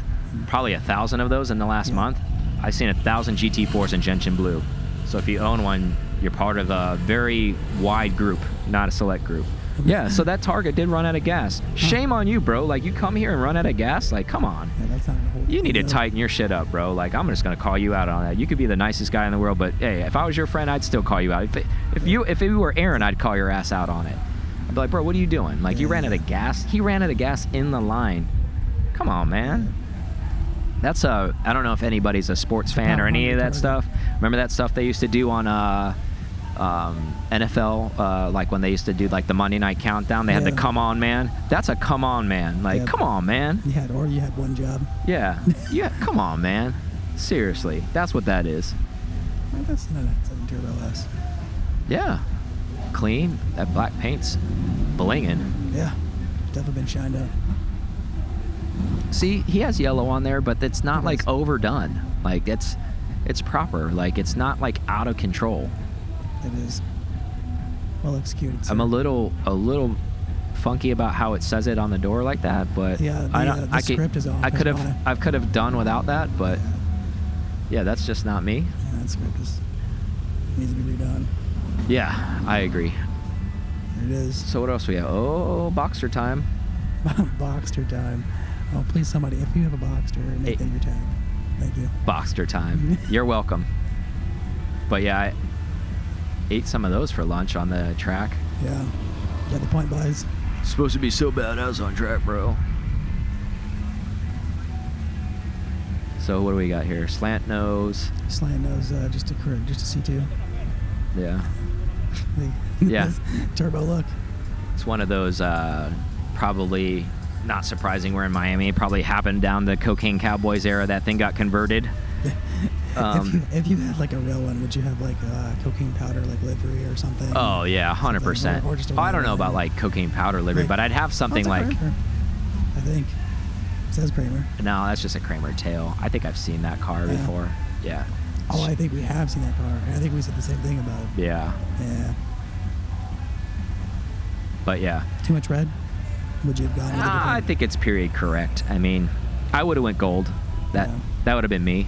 probably a thousand of those in the last Yeah. month. I've seen a thousand GT4s in gentian blue. So if you own one, you're part of a very wide group, not a select group. Yeah, so that Targa did run out of gas. Shame on you, bro. Like you come here and run out of gas. Like, come on. Yeah, that's not. You need to tighten your shit up, bro. Like I'm just gonna call you out on that. You could be the nicest guy in the world, but hey, if I was your friend, I'd still call you out. If, if you if you were Aaron, I'd call your ass out on it. I'd be like, bro, what are you doing? Like you ran out of gas. He ran out of gas in the line. Come on, man. That's a. I don't know if anybody's a sports fan or any of that stuff. Remember that stuff they used to do on uh, um, NFL, uh, like when they used to do like the Monday Night Countdown. They had the "Come on, man." That's a "Come on, man." Like, Yeah. come on, man. You had, or you had one job. Yeah. Yeah. Come on, man. Seriously, that's what that is. Well, that's not a turbo S. Yeah. Clean. That black paint's blinging. Yeah, definitely been shined up. See, he has yellow on there, but it's not like overdone. Like it's, it's proper. Like it's not like out of control. It is well executed. I'm a little, a little funky about how it says it on the door like that, but Yeah, I the, don't. uh, the I could, is off, I could have. I could have done without that, but yeah, that's just not me. Yeah, that script is needs to be redone. Yeah, I agree. There it is. So what else we have? Oh, Boxer time. Boxster time. Oh, please, somebody, if you have a Boxster, make Hey. that your tag. Thank you. Boxster time. You're welcome. But yeah, I ate some of those for lunch on the track. Yeah. Got the point buys. Supposed to be so badass on track, bro. So what do we got here? Slant nose. Slant nose, uh, just a cur- just a C2. Yeah. The- Yeah. Turbo look. It's one of those uh, probably not surprising we're in Miami. It probably happened down the Cocaine Cowboys era. That thing got converted. Um, if, you, if you had like a real one, would you have like uh, cocaine powder, like livery or something? Oh yeah, hundred percent. Or- a I don't know about like cocaine powder livery, Like- but I'd have Oh, something a like Kremer, I think. It says Kremer. no, that's just a Kremer tail. I think I've seen that car Yeah. before. Yeah. Oh, I think we have seen that car. I think we said the same thing about it. Yeah. Yeah. But yeah, Too much red? Would you have gone a Ah, I think it's period correct. I mean, I would have went gold. That Yeah. that would have been me.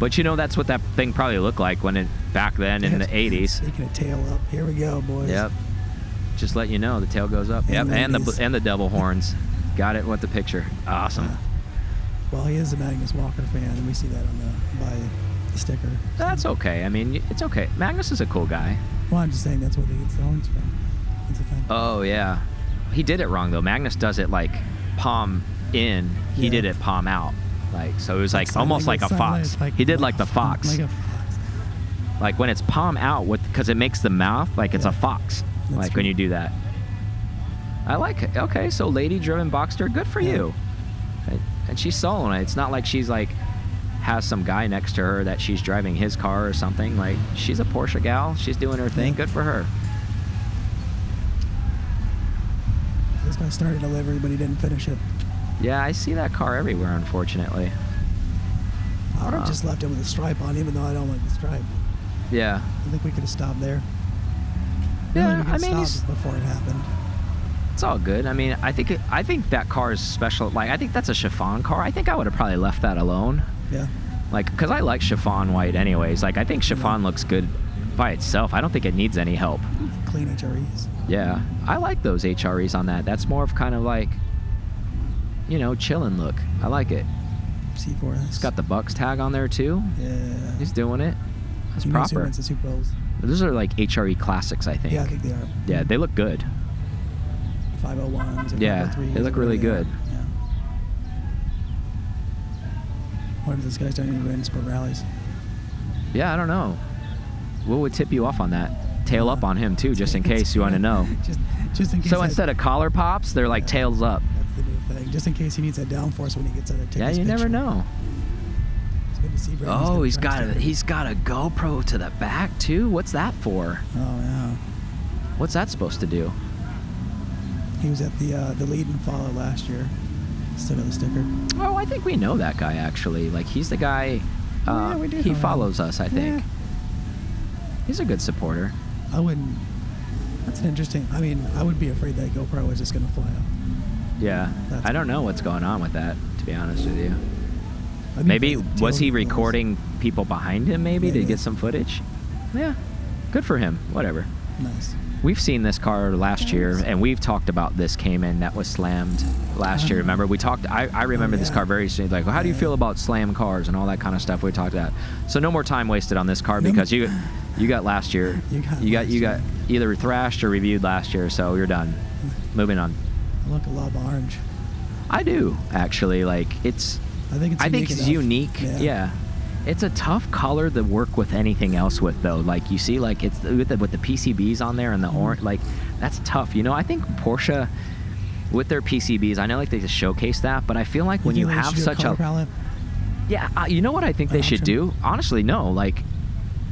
But you know, that's what that thing probably looked like when it back then in the '80s. Speaking of tail up, here we go, boys. Yep. Just let you know, the tail goes up. In Yep, and the and the devil horns. Got it with the picture. Awesome. Uh, well, he is a Magnus Walker fan, and we see that on the by the sticker. That's okay. I mean, it's okay. Magnus is a cool guy. Well, I'm just saying that's where he gets the horns from. That's the thing. Oh yeah, he did it wrong though. Magnus does it like palm in. He Yeah. did it palm out. Like so, it was like Sign almost like a fox. like- he did like the fox. Like fox. like when it's palm out with because it makes the mouth like it's Yeah. a fox That's like when you do that i like it okay so lady driven boxster good for Yeah. you and, she's soloing it it's not like she's like has some guy next to her that she's driving his car or something like she's a porsche gal she's doing her thing good for her This guy started a livery, but he didn't finish it. yeah i see that car everywhere unfortunately I would have Uh. just left it with a stripe on, even though I don't like the stripe. yeah I think we could have stopped there. Yeah, we I mean, before it happened. it's all good i mean i think it, i think that car is special like i think that's a chiffon car i think i would have probably left that alone Yeah. Like, because I like chiffon white anyways. Like, I think chiffon looks good by itself. I don't think it needs any help. Clean HREs. Yeah. I like those HREs on that. That's more of kind of like, you know, chilling look. I like it. C4S. It's got the Bucs tag on there too. Yeah. He's doing it. That's He proper. wins the Super Bowls. Those are like HRE classics, I think. Yeah, I think they are. Yeah, they look good. 501s. Yeah, oh they look really good. are. Yeah. What if this guy's done any win sprint rallies? Yeah, I don't know. What would tip you off on that? Tail up on him too, just in case you want to know. just, just in case. So that- instead of collar pops, they're like Yeah. tails up. That's the new thing. Just in case he needs that downforce when he gets out there. Yeah, you never know. Oh, he's been to gonna he's got a he's got a GoPro to the back too. What's that for? Oh yeah. What's that supposed to do? He was at the uh, the lead and follow last year. Still got the sticker. Oh, I think we know that guy actually. Like he's the guy. Oh, Uh, yeah, we do he know him. follows us, I think. Yeah. He's a good supporter. I wouldn't. That's an interesting. I mean, I would be afraid that GoPro was just gonna fly off. Yeah, That's I don't know what's going on with that. To be honest with you, I'd be maybe was he recording people behind him? Maybe, to Maybe. get some footage. Yeah, Good for him. Whatever. Nice. We've seen this car last year, and we've talked about this Cayman that was slammed last year. Oh. Remember, we talked. I, I remember oh, this yeah. car very soon. Like, well, how do you feel about slam cars and all that kind of stuff? We talked about. So no more time wasted on this car because you you got last year. You got you got you got either thrashed or reviewed last year. So you're done. Moving on. I look a lot of orange. I do actually like it's. I think it's I think unique it's unique. Yeah. It's a tough color to work with anything else with though. Like you see, like it's with the, with the PCBs on there and the orange. Like that's tough. You know, I think Porsche with their PCBs, I know like they just showcase that, but I feel like when you have such a palette. yeah, uh, you know what I think An they should do? Honestly, no. Like,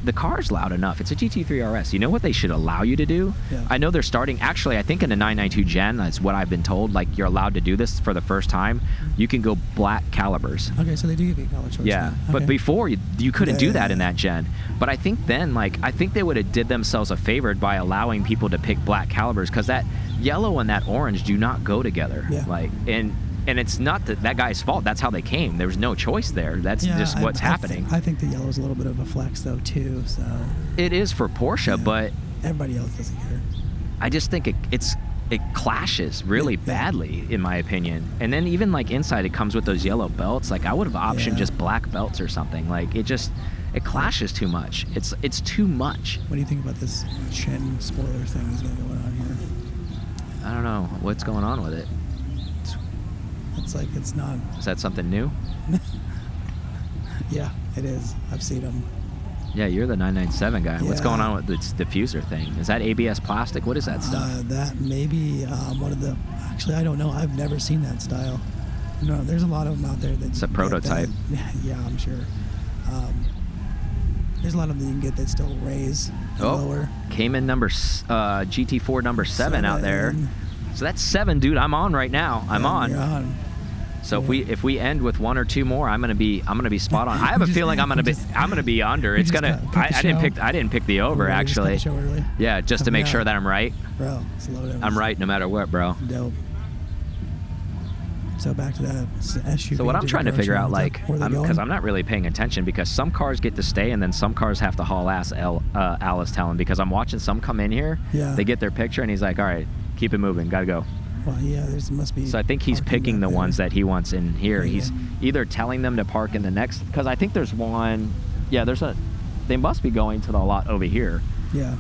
the car's loud enough. It's a GT3 RS. You know what they should allow you to do? Yeah. I know they're starting. Actually, I think in the 992 Gen, that's what I've been told. Like, you're allowed to do this for the first time. You can go black calibers. Okay, so they do give you color choice. Yeah, then. but before you, you couldn't Yeah, do yeah, that in that gen. But I think then, like, I think they would have did themselves a favor by allowing people to pick black calibers because that yellow and that orange do not go together. Yeah. Like, and and it's not that, that guy's fault. That's how they came. There was no choice there. That's Yeah, just what's I happening. Think, I think the yellow is a little bit of a flex though too. So it is for Porsche, Yeah. but everybody else doesn't care. I just think it, it's it clashes really Yeah. badly in my opinion. And then even like inside it comes with those yellow belts. Like I would have optioned just black belts or something. Like it just it clashes too much. It's it's too much. What do you think about this chin spoiler thing he's going on here? I don't know what's going on with it. It's like it's not. Is that something new? Yeah, it is. I've seen them. Yeah, you're the 997 guy. What's going on with this diffuser thing? Is that ABS plastic? What is that stuff? Uh, that maybe um, one of the. Actually, I don't know. I've never seen that style. No, there's a lot of them out there that. It's a you can get prototype. that- yeah, I'm sure. Um, there's a lot of them you can get that still raise Oh, lower. Cayman number uh, GT4 number seven out there. So that's seven, dude. I'm on right now. I'm Yeah, on. You're on. So if we if we end with one or two more, I'm gonna be I'm gonna be spot on. I have a just- feeling I'm gonna we be just- I'm gonna be under. It's gonna I, I didn't pick I didn't pick the over just actually. Yeah, just to make sure that I'm right. Bro. I'm right no matter what, bro. Dope. So back to that SUV. So what I'm trying to figure out, like, because? I'm, not really paying attention, because some cars get to stay and then some cars have to haul ass. Uh, Al is telling because I'm watching some come in here. Yeah. They get their picture and he's like, "All right, keep it moving, gotta go." Well, yeah, there's must be. So I think he's picking the there. ones that he wants in here. Yeah, He's either telling them to park in the next, because I think there's one. Yeah, there's a. They must be going to the lot over here Yeah,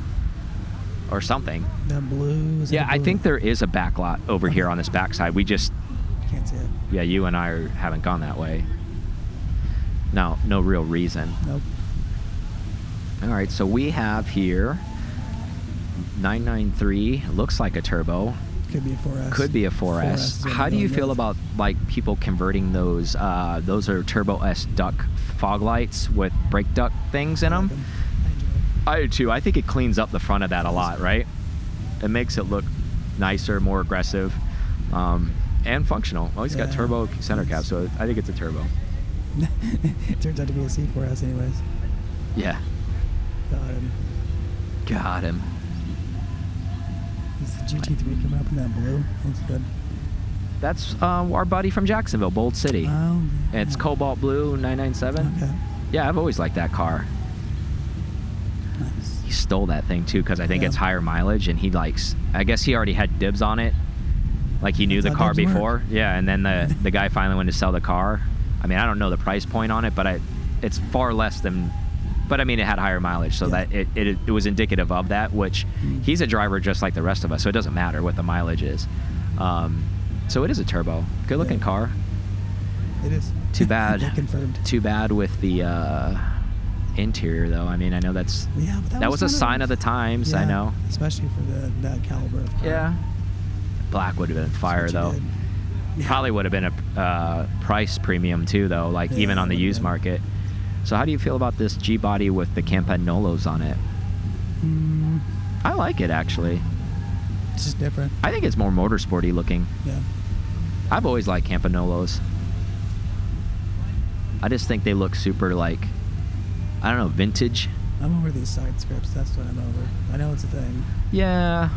or something. that blue. Is it Yeah, the I think there is a back lot over Okay. here on this backside. We just, Can't see it. yeah, you and I are, haven't gone that way. No, no real reason. Nope. All right, so we have here 993. Looks like a turbo. Could be a 4S. Could be a 4S. is what How do you feel about like people converting those? Uh, those are Turbo S duck fog lights with brake duct things in I like them. 'em. I. I do too. I think it cleans up the front of that a lot, right? It makes it look nicer, more aggressive, um, and functional. Oh, he's got turbo center cap, so I think it's a turbo. it turns out to be a C4S, anyways. Yeah, Got him. got him. Is the GT3 coming up in that blue? Looks good. That's uh, our buddy from Jacksonville, Bold City. Oh, yeah. It's cobalt blue 997. Okay. Yeah, I've always liked that car. Nice. He stole that thing too because I think Yeah. it's higher mileage, and he likes. I guess he already had dibs on it, like he knew That's the car dibs work. before. Yeah, and then the the guy finally went to sell the car. I mean, I don't know the price point on it, but I, it's far less than. But I mean, it had higher mileage, so Yeah. that it, it it was indicative of that. Which Mm. he's a driver just like the rest of us, so it doesn't matter what the mileage is. Um, so it is a turbo, good looking Yeah. car. It is. Too bad. Confirmed. Too bad with the uh, interior, though. I mean, I know that's Yeah, but that, was, a sign of the times. I know. Especially for the, that caliber of car. Yeah. Black would have been fire though. Yeah. Probably would have been a uh, price premium too, though. Like Yeah, even on the used market. So how do you feel about this G body with the Campagnolos on it? Mm, I like it actually. it's just different. I think it's more motorsporty looking. Yeah. I've always liked Campagnolos. I just think they look super like, I don't know, vintage. I'm over these side scripts. That's what I'm over. I know it's a thing. Yeah.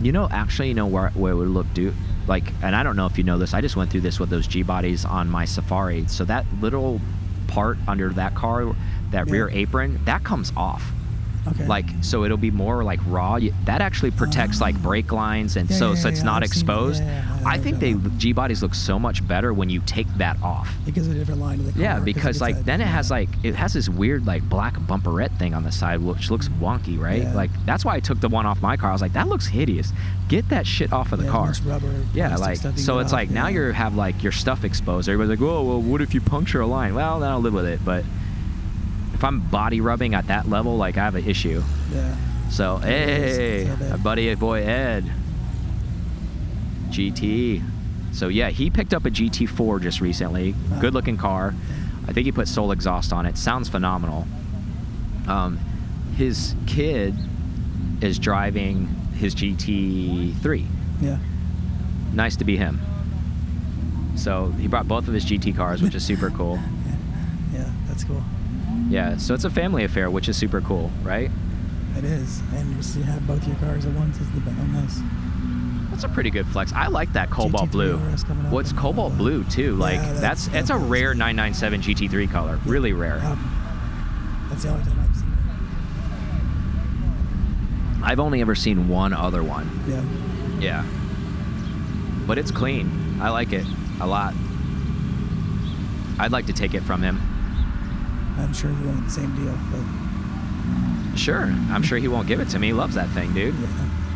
You know, actually, you know where, where it would look do like, and I don't know if you know this. I just went through this with those G bodies on my Safari. So that little part under that car, that Yeah. rear apron, that comes off. Okay. Like so, it'll be more like raw. That actually protects like brake lines, and Yeah, so yeah, so it's yeah, not I've seen exposed. Yeah, I think they. G bodies look so much better when you take that off. It gives a different line to the car. Yeah, 'cause because like that- then it has like it has this weird like black bumperette thing on the side which looks wonky, right? Like that's why I took the one off my car. I was like, that looks hideous. Get that shit off of the car. rubber. Yeah, like so it's off, like now you have like your stuff exposed. Everybody's like, oh well, what if you puncture a line? Well, then I'll live with it. But if I'm body rubbing at that level, like I have an issue. Yeah. So Yeah, hey, it's my buddy boy Ed, GT. So yeah, he picked up a GT4 just recently. Wow. Good looking car. I think he put Soul exhaust on it. Sounds phenomenal. Um, his kid is driving his GT3. Yeah. Nice to be him. So he brought both of his GT cars, which is super cool. Yeah, that's cool. Yeah, so it's a family affair, which is super cool, right? It is, and just to have both your cars at once is the best. That's a pretty good flex. I like that cobalt GT3 blue. What's and, cobalt blue too? Like yeah, that's that's- it's a rare 997 GT3 color. Really rare. Um, that's the only time I've seen I've only ever seen one other one. Yeah. Yeah. But it's clean. I like it a lot. I'd like to take it from him. I'm sure want the same deal, but Sure. I'm sure he won't give it to me. He loves that thing, dude. yeah.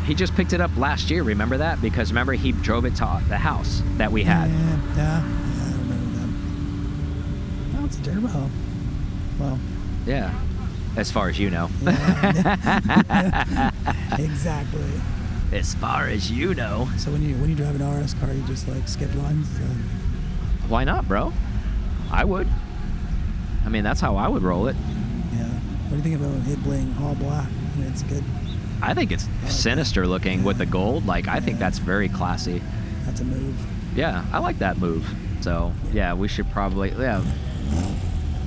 He just picked it up last year. Remember that? Because remember he drove it to the house that we had. Yeah, yeah, yeah, I remember that. Oh, it's a turbo. Well, Yeah. As far as you know. yeah. exactly. as far as you know. So when you when you drive an RS car, you just like skip lines. Uh, Why not, bro? I would. I mean, that's how I would roll it. yeah. What do you think about it bling all black? I mean, it's good. I think it's like sinister looking with the gold. Like, I think that's very classy. That's a move. Yeah, I like that move. So, yeah, we should probably, yeah.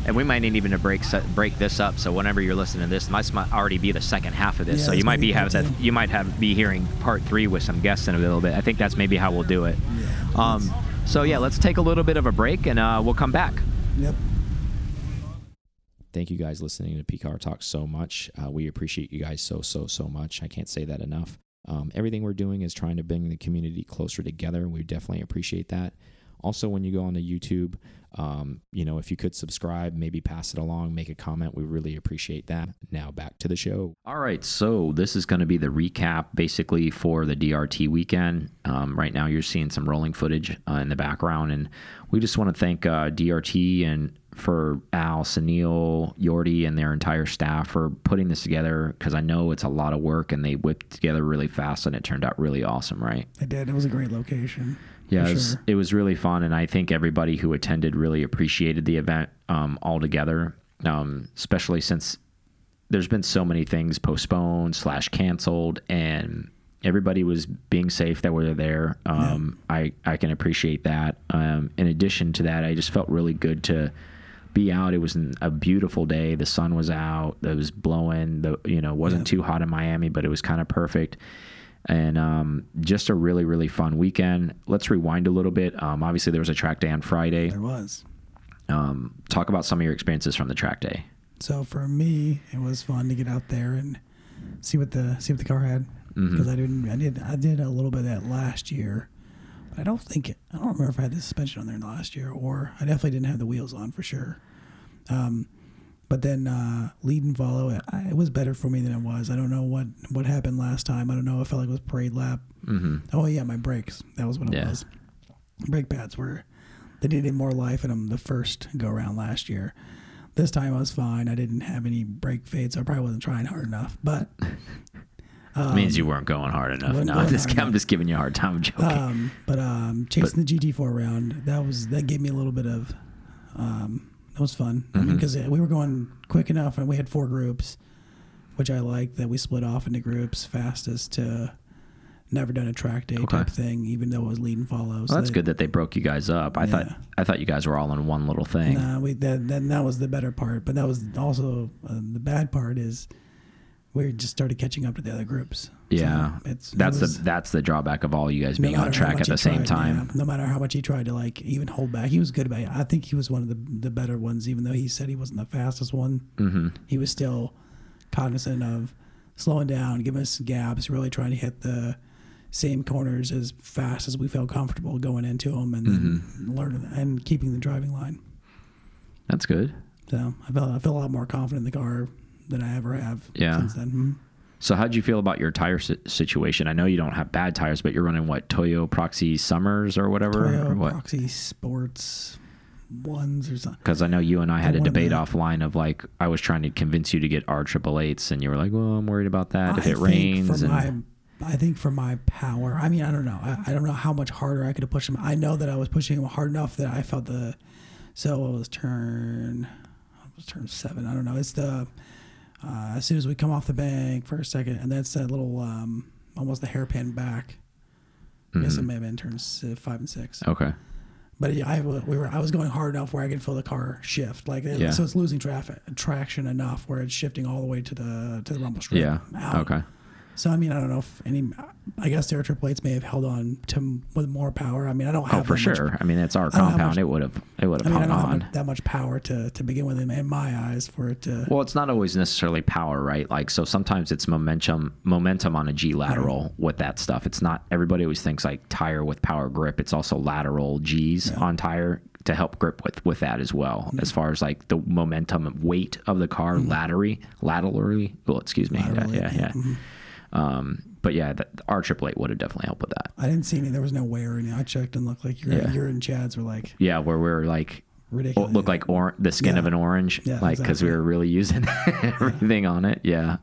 And we might need even to break break this up. So whenever you're listening to this, this might already be the second half of this. Yeah, so you might be have that. You might have be hearing part three with some guests in a little bit. I think that's maybe how we'll do it. Yeah. Um, so yeah, let's take a little bit of a break and uh, we'll come back. Yep. Thank you guys listening to PCAR Talk so much. Uh, we appreciate you guys so, so, so much. I can't say that enough. Um, everything we're doing is trying to bring the community closer together. We definitely appreciate that. Also, when you go onto YouTube, um, you know, if you could subscribe, maybe pass it along, make a comment, we really appreciate that. Now back to the show. All right, so this is going to be the recap basically for the DRT weekend. Um, right now, you're seeing some rolling footage uh, in the background, and we just want to thank uh, DRT and for Al, Sunil, Yordi, and their entire staff for putting this together because I know it's a lot of work and they whipped together really fast and it turned out really awesome, right? It did. It was a great location. Yeah, it was, sure. it was really fun, and I think everybody who attended really appreciated the event um, altogether. Um, especially since there's been so many things postponed slash canceled, and everybody was being safe that were there. Um, I I can appreciate that. Um, in addition to that, I just felt really good to be out. It was an, a beautiful day. The sun was out. It was blowing. The you know wasn't Yeah. too hot in Miami, but it was kind of perfect and um, just a really really fun weekend. Let's rewind a little bit. Um, obviously, there was a track day on Friday. There was. Um, talk about some of your experiences from the track day. So for me, it was fun to get out there and see what the see what the car had because I didn't I did I did a little bit of that last year, but I don't think it, I don't remember if I had the suspension on there last year or I definitely didn't have the wheels on for sure. Um, but then uh, lead and follow it, I, it was better for me than it was. I don't know what what happened last time. I don't know. I felt like it was parade lap. Mm-hmm. Oh yeah, my brakes. That was what it Yeah. was. Brake pads were they needed more life in them the first go around last year. This time I was fine. I didn't have any brake fades, so I probably wasn't trying hard enough. But um, means you weren't going hard enough. No, I'm just, I'm enough. just giving you a hard time. I'm joking. um, but um, chasing the GT4 around that was that gave me a little bit of um, that was fun. I mean, because we were going quick enough, and we had four groups, which I liked that we split off into groups fastest to never done a track day Okay. type thing, even though it was lead and follow. well, that's good that they broke you guys up. I thought I thought you guys were all in one little thing. Nah, we that, that that was the better part, but that was also uh, the bad part is we just started catching up to the other groups. So yeah, it's it that's was- the that's the drawback of all you guys no being on track at the same tried, time. yeah, no matter how much he tried to like even hold back, he was good about it. I think he was one of the the better ones, even though he said he wasn't the fastest one. Mm-hmm. He was still cognizant of slowing down, giving us gaps, really trying to hit the same corners as fast as we felt comfortable going into them, and then learning and keeping the driving line. That's good. So I felt I feel a lot more confident in the car than I ever have Yeah. since then. Mhm. So how'd you feel about your tire situation? I know you don't have bad tires, but you're running what Toyo Proxes Summers or whatever. Toyo or what? Proxes Sports ones or something. Because I know you and I had The a debate offline of like I was trying to convince you to get R triple eights, and you were like, "Well, I'm worried about that if it rains." And my, I think for my power, I mean, I don't know. I, I don't know how much harder I could have pushed him. I know that I was pushing him hard enough that I felt the. So it was turn, it was turn seven. I don't know. It's the uh, as soon as we come off the bank for a second, and that's that little um, almost the hairpin back. I guess it Mhm. may have been turns five and six. okay, But yeah, I we were I was going hard enough where I could feel the car shift. Like it- Yeah. so, it's losing traffic traction enough where it's shifting all the way to the to the rumble strip. yeah, out. okay, So I mean, I don't know if any. I guess their triple eights may have held on to with more power. I mean, I don't oh have for that much- sure. I mean, it's our I don't have compound; much- it would have it would I have mean, I hung don't have on. much- that much power to to begin with in, in my eyes for it to. Well, it's not always necessarily power, right? Like, so sometimes it's momentum, momentum on a G lateral with that stuff. It's not everybody always thinks like tire with power grip. It's also lateral G's Yeah. on tire to help grip with with that as well. As far as like the momentum weight of the car, mm-hmm. laterally, laterally. Well, excuse me. Laterally, yeah, yeah, yeah. yeah. Um, but yeah, the, our triple eight would have definitely helped with that. I didn't see any. There was no wear in it. I checked and looked like your Yeah. your and Chad's were like Yeah, where we're like ridiculous. look like or- the skin Yeah. of an orange, Yeah, like because exactly. we were really using everything on it. Yeah.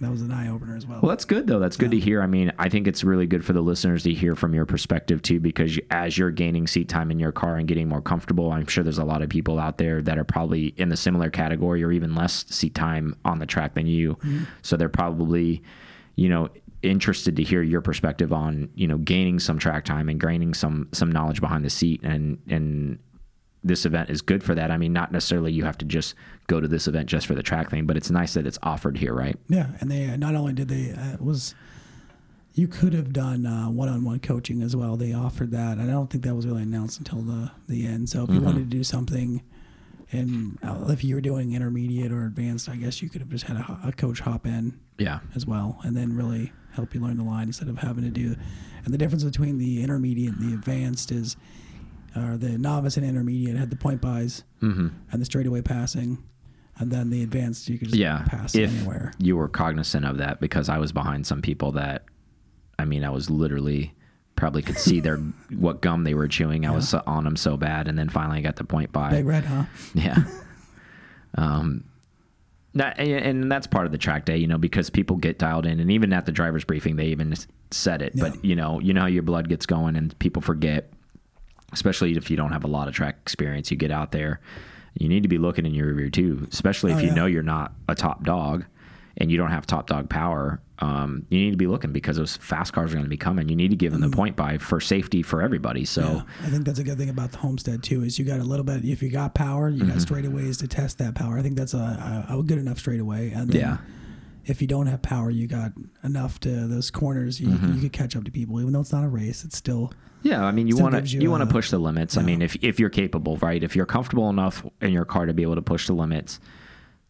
that was an eye opener as well. Well, that's good though. That's good to hear. I mean, I think it's really good for the listeners to hear from your perspective too, because you, as you're gaining seat time in your car and getting more comfortable, I'm sure there's a lot of people out there that are probably in the similar category or even less seat time on the track than you. So they're probably, you know, interested to hear your perspective on, you know, gaining some track time and gaining some some knowledge behind the seat and and this event is good for that. I mean, not necessarily you have to just go to this event just for the track thing, but it's nice that it's offered here, right? Yeah, and they not only did they uh, it was you could have done uh, one-on-one coaching as well. They offered that. and I don't think that was really announced until the the end. So if you wanted to do something, and uh, if you were doing intermediate or advanced, I guess you could have just had a, a coach hop in Yeah. as well, and then really help you learn the line instead of having to do. And the difference between the intermediate and the advanced is, or the novice and intermediate had the point buys Mm-hmm. and the straightaway passing, and then the advanced you could just yeah pass if anywhere. you were cognizant of that because i was behind some people that i mean i was literally probably could see their what gum they were chewing i was on them so bad and then finally i got the point by Big red, huh? yeah um that, and- and that's part of the track day you know because people get dialed in and even at the driver's briefing they even said it Yeah. but you know you know how your blood gets going and people forget especially if you don't have a lot of track experience you get out there you need to be looking in your rear too especially if Oh, you yeah. know you're not a top dog and you don't have top dog power um, you need to be looking because those fast cars are going to be coming you need to give them the point by for safety for everybody so Mm-hmm. Yeah, I think that's a good thing about the Homestead too. Is you got a little bit. If you got power, you Mm-hmm. got straightaways to test that power. I think that's a, a, a good enough straightaway. And then Yeah. if you don't have power, you got enough to those corners. You, Mm-hmm. you could catch up to people, even though it's not a race. It's still Yeah, I mean, you want to you, you want to push the limits. I mean, if if you're capable, right? If you're comfortable enough in your car to be able to push the limits,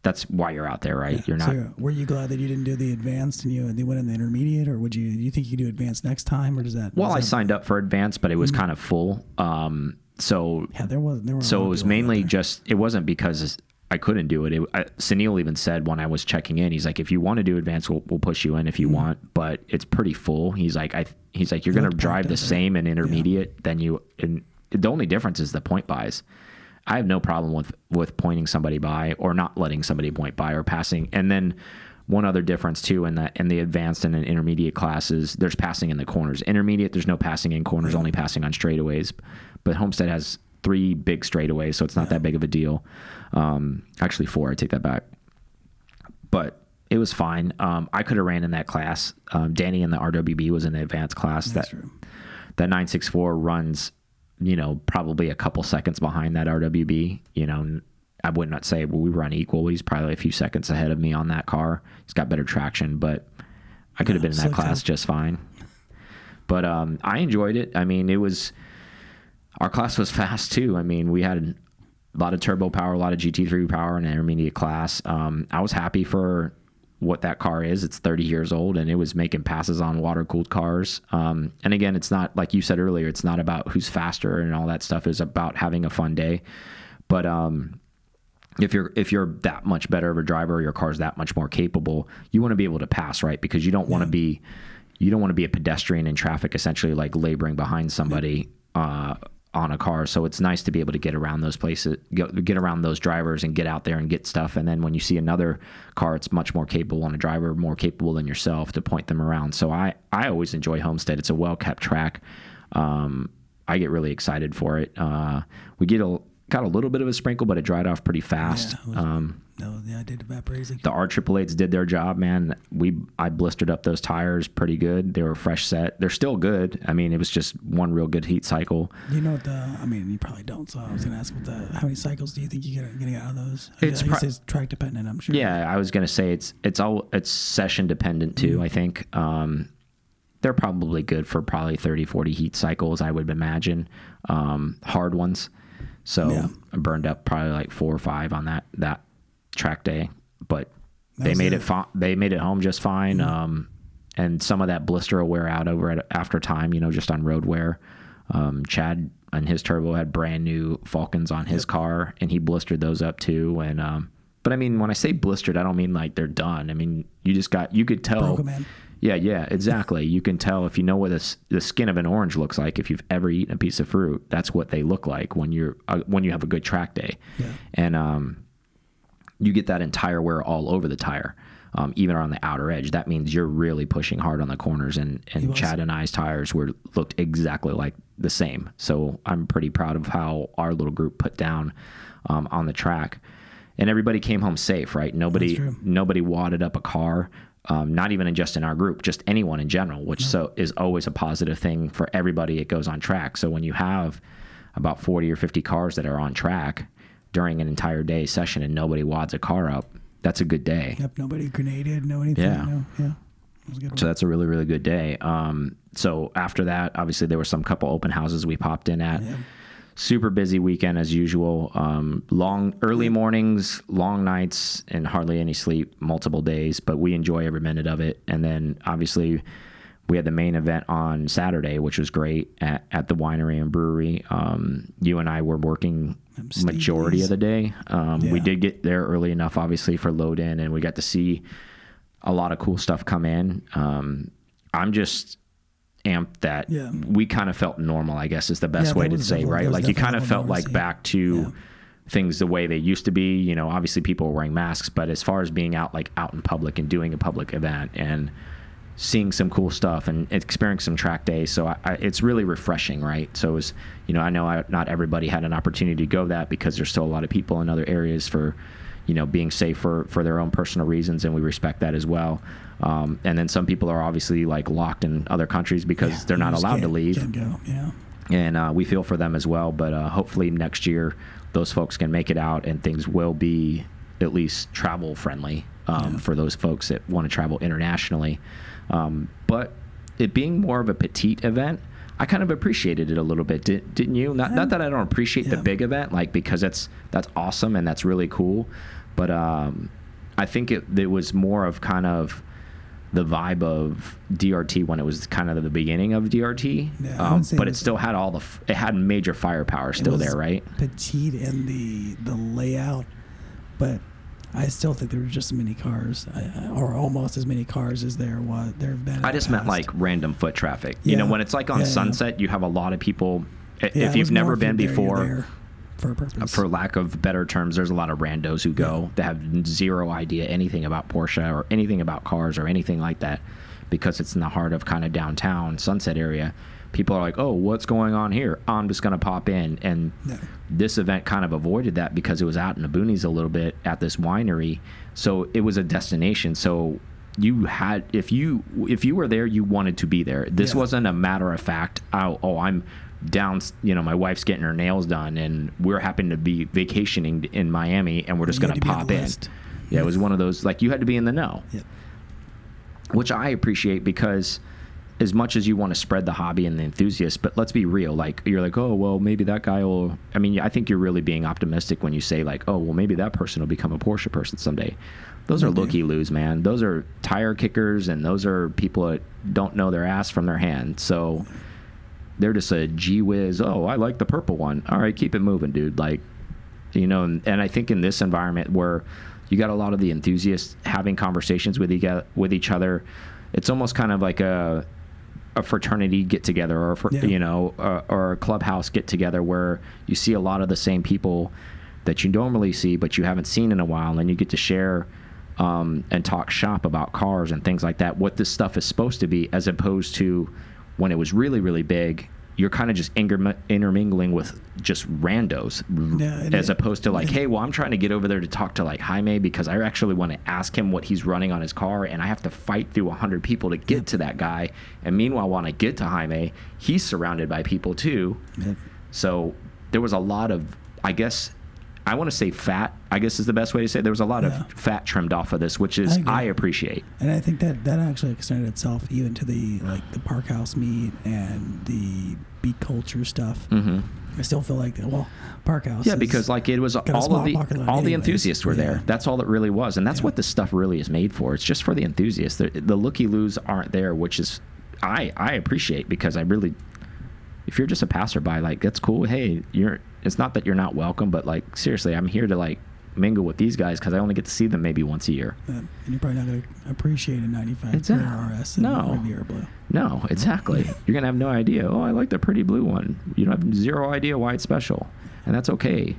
that's why you're out there, right? You're not. So were you glad that you didn't do the advanced and you and they went in the intermediate, or would you? Do you think you could do advanced next time, or does that? well, does I that- signed up for advanced, but it was kind of full. Um, so Yeah, there was. There were. so it was mainly just. It wasn't because I couldn't do it. it I, Sunil even said when I was checking in, he's like, if you want to do advanced, we'll, we'll push you in if you want, but it's pretty full. He's like, I. He's like, you're gonna drive the same in intermediate than you. And the only difference is the point buys. I have no problem with with pointing somebody by or not letting somebody point by or passing. And then one other difference too in that in the advanced and in intermediate classes, there's passing in the corners. Intermediate, there's no passing in corners, only passing on straightaways. But Homestead has three big straightaways, so it's not that big of a deal. Um, actually, four. I take that back. But it was fine. Um, I could have ran in that class. Um, Danny in the RWB was in the advanced class. That's that true. that 964 runs, you know, probably a couple seconds behind that RWB. You know, I would not say we run equal. He's probably a few seconds ahead of me on that car. He's got better traction, but I could have been in that class just fine. But um, I enjoyed it. I mean, it was our class was fast too. I mean, we had a lot of turbo power, a lot of GT3 power in an intermediate class. Um, I was happy for what that car is. It's 30 years old and it was making passes on water cooled cars. Um, and again, it's not like you said earlier. It's not about who's faster and all that stuff. It's about having a fun day. But um, if you're if you're that much better of a driver, your car's that much more capable. You want to be able to pass, right? Because you don't want to be you don't want to be a pedestrian in traffic, essentially like laboring behind somebody. Uh, on a car. So it's nice to be able to get around those places, get, around those drivers and get out there and get stuff. And then when you see another car, it's much more capable and a driver more capable than yourself to point them around. So I, I always enjoy Homestead. It's a well kept track. Um, I get really excited for it. Uh, we get a, got a little bit of a sprinkle, but it dried off pretty fast. Yeah, um, No, yeah, I did. The R triple eights did their job, man. We I blistered up those tires pretty good. They were fresh set. They're still good. I mean, it was just one real good heat cycle. you know what the? I mean, you probably don't. So I was gonna ask what the. How many cycles do you think you get getting out of those? It's I guess pro- it's track dependent. I'm sure. Yeah, I was gonna say it's it's all it's session dependent too. I think um, they're probably good for probably 30, 40 heat cycles. I would imagine um, hard ones. So Yeah. I burned up probably like four or five on that that track day, but they made it. it they made it home just fine. Um, and some of that blister will wear out over at, after time, you know, just on road wear. Um, Chad and his turbo had brand new Falkens on his car, and he blistered those up too. And um, but I mean, when I say blistered, I don't mean like they're done. I mean, you just got you could tell. Broke. Yeah, yeah, exactly. You can tell if you know what the, s- the skin of an orange looks like. If you've ever eaten a piece of fruit, that's what they look like when you're uh, when you have a good track day. Yeah. And um, you get that entire wear all over the tire, um, even on the outer edge. That means you're really pushing hard on the corners. And and. Chad and I's tires were looked exactly like the same. So I'm pretty proud of how our little group put down um, on the track. And everybody came home safe, right? Nobody nobody wadded up a car. Um, not even in just in our group, just anyone in general, which so is always a positive thing for everybody. It goes on track. So when you have about 40 or 50 cars that are on track during an entire day session and nobody wads a car up, that's a good day. Yep. Nobody grenaded. No anything. Yeah. No. Yeah. It was a good. So that's a really, really good day. Um, so after that, obviously there were some couple open houses we popped in at. Yeah. Super busy weekend as usual. Um, long, early mornings, long nights, and hardly any sleep. Multiple days, but we enjoy every minute of it. And then obviously we had the main event on Saturday, which was great at, at the winery and brewery. Um, you and I were working majority of the day. Um, We did get there early enough, obviously, for load in, and we got to see a lot of cool stuff come in. Um, I'm just amped that Yeah. we kind of felt normal, I guess is the best Yeah, way to say, right? Like you kind of felt like back to Yeah. things the way they used to be. You know, obviously people were wearing masks, but as far as being out like out in public and doing a public event and seeing some cool stuff and experiencing some track days. So I, I, it's really refreshing, right? So it was, you know, I know I, not everybody had an opportunity to go that because there's still a lot of people in other areas for, you know, being safe for, for their own personal reasons. And we respect that as well. Um, and then some people are obviously like locked in other countries because Yeah, they're not allowed to leave Can't go. Yeah. and uh, we feel for them as well. But uh, hopefully next year, those folks can make it out, and things will be at least travel friendly um, for those folks that want to travel internationally. Um, but it being more of a petite event, I kind of appreciated it a little bit, Did, didn't you? Not, not that I don't appreciate the big event, like because that's that's awesome and that's really cool, but um, I think it, it was more of kind of the vibe of DRT when it was kind of the beginning of DRT. Yeah, um, but it it still had all the it had major firepower still there, right? Petite in the the layout, but I still think there were just as many cars, uh, or almost as many cars as there was there have been. I just meant like random foot traffic. You know, when it's like on Yeah, yeah. Sunset, you have a lot of people. Yeah, if you've never been before, for a purpose. for lack of better terms, there's a lot of randos who go that have zero idea anything about Porsche or anything about cars or anything like that because it's in the heart of kind of downtown Sunset area. People are like, "Oh, what's going on here? I'm just going to pop in." And Yeah. this event kind of avoided that because it was out in the boonies a little bit at this winery. So it was a destination. So you had if you if you were there, you wanted to be there. This Yeah. wasn't a matter of fact. Oh, oh, I'm down. You know, my wife's getting her nails done, and we're happening to be vacationing in Miami, and we're just going to to be on pop in. list. Yeah, it was one of those like you had to be in the know Yep. which I appreciate because as much as you want to spread the hobby and the enthusiasts, but let's be real. Like you're like, oh well, maybe that guy will. I mean, I think you're really being optimistic when you say like, oh well, maybe that person will become a Porsche person someday. Those are looky loos, man. Those are tire kickers, and those are people that don't know their ass from their hand. So they're just a gee whiz. Oh, I like the purple one. All right, keep it moving, dude. Like, you know, and, and I think in this environment where you got a lot of the enthusiasts having conversations with each with each other, it's almost kind of like a a fraternity get together or fr- Yeah. you know or, or a clubhouse get together where you see a lot of the same people that you normally see but you haven't seen in a while and you get to share um, and talk shop about cars and things like that what this stuff is supposed to be as opposed to when it was really really big you're kind of just intermingling with just randos Yeah, as opposed to like hey well i'm trying to get over there to talk to like jaime because i actually want to ask him what he's running on his car and i have to fight through 100 people to get to that guy. And meanwhile when i get to jaime he's surrounded by people too. Yeah. so there was a lot of i guess i want to say fat i guess is the best way to say it. there was a lot Yeah. of fat trimmed off of this which is I i appreciate And I think that that actually extended itself even to the like the park house meet and the beat culture stuff. hmm I still feel like well, park house. Yeah, because like it was all of the all the enthusiasts were Yeah. there. That's all it really was, and that's Yeah. what this stuff really is made for. It's just for the enthusiasts. The, the looky loos aren't there, which is I I appreciate because I really, if you're just a passerby, like that's cool. Hey, you're. It's not that you're not welcome, but like seriously, I'm here to like mingle with these guys because I only get to see them maybe once a year. uh, and you're probably not going to appreciate a 95 Exactly. RS and No. Riviera Blue. No, exactly. You're gonna have no idea. Oh, I like the pretty blue one. You don't have zero idea why it's special, and that's okay.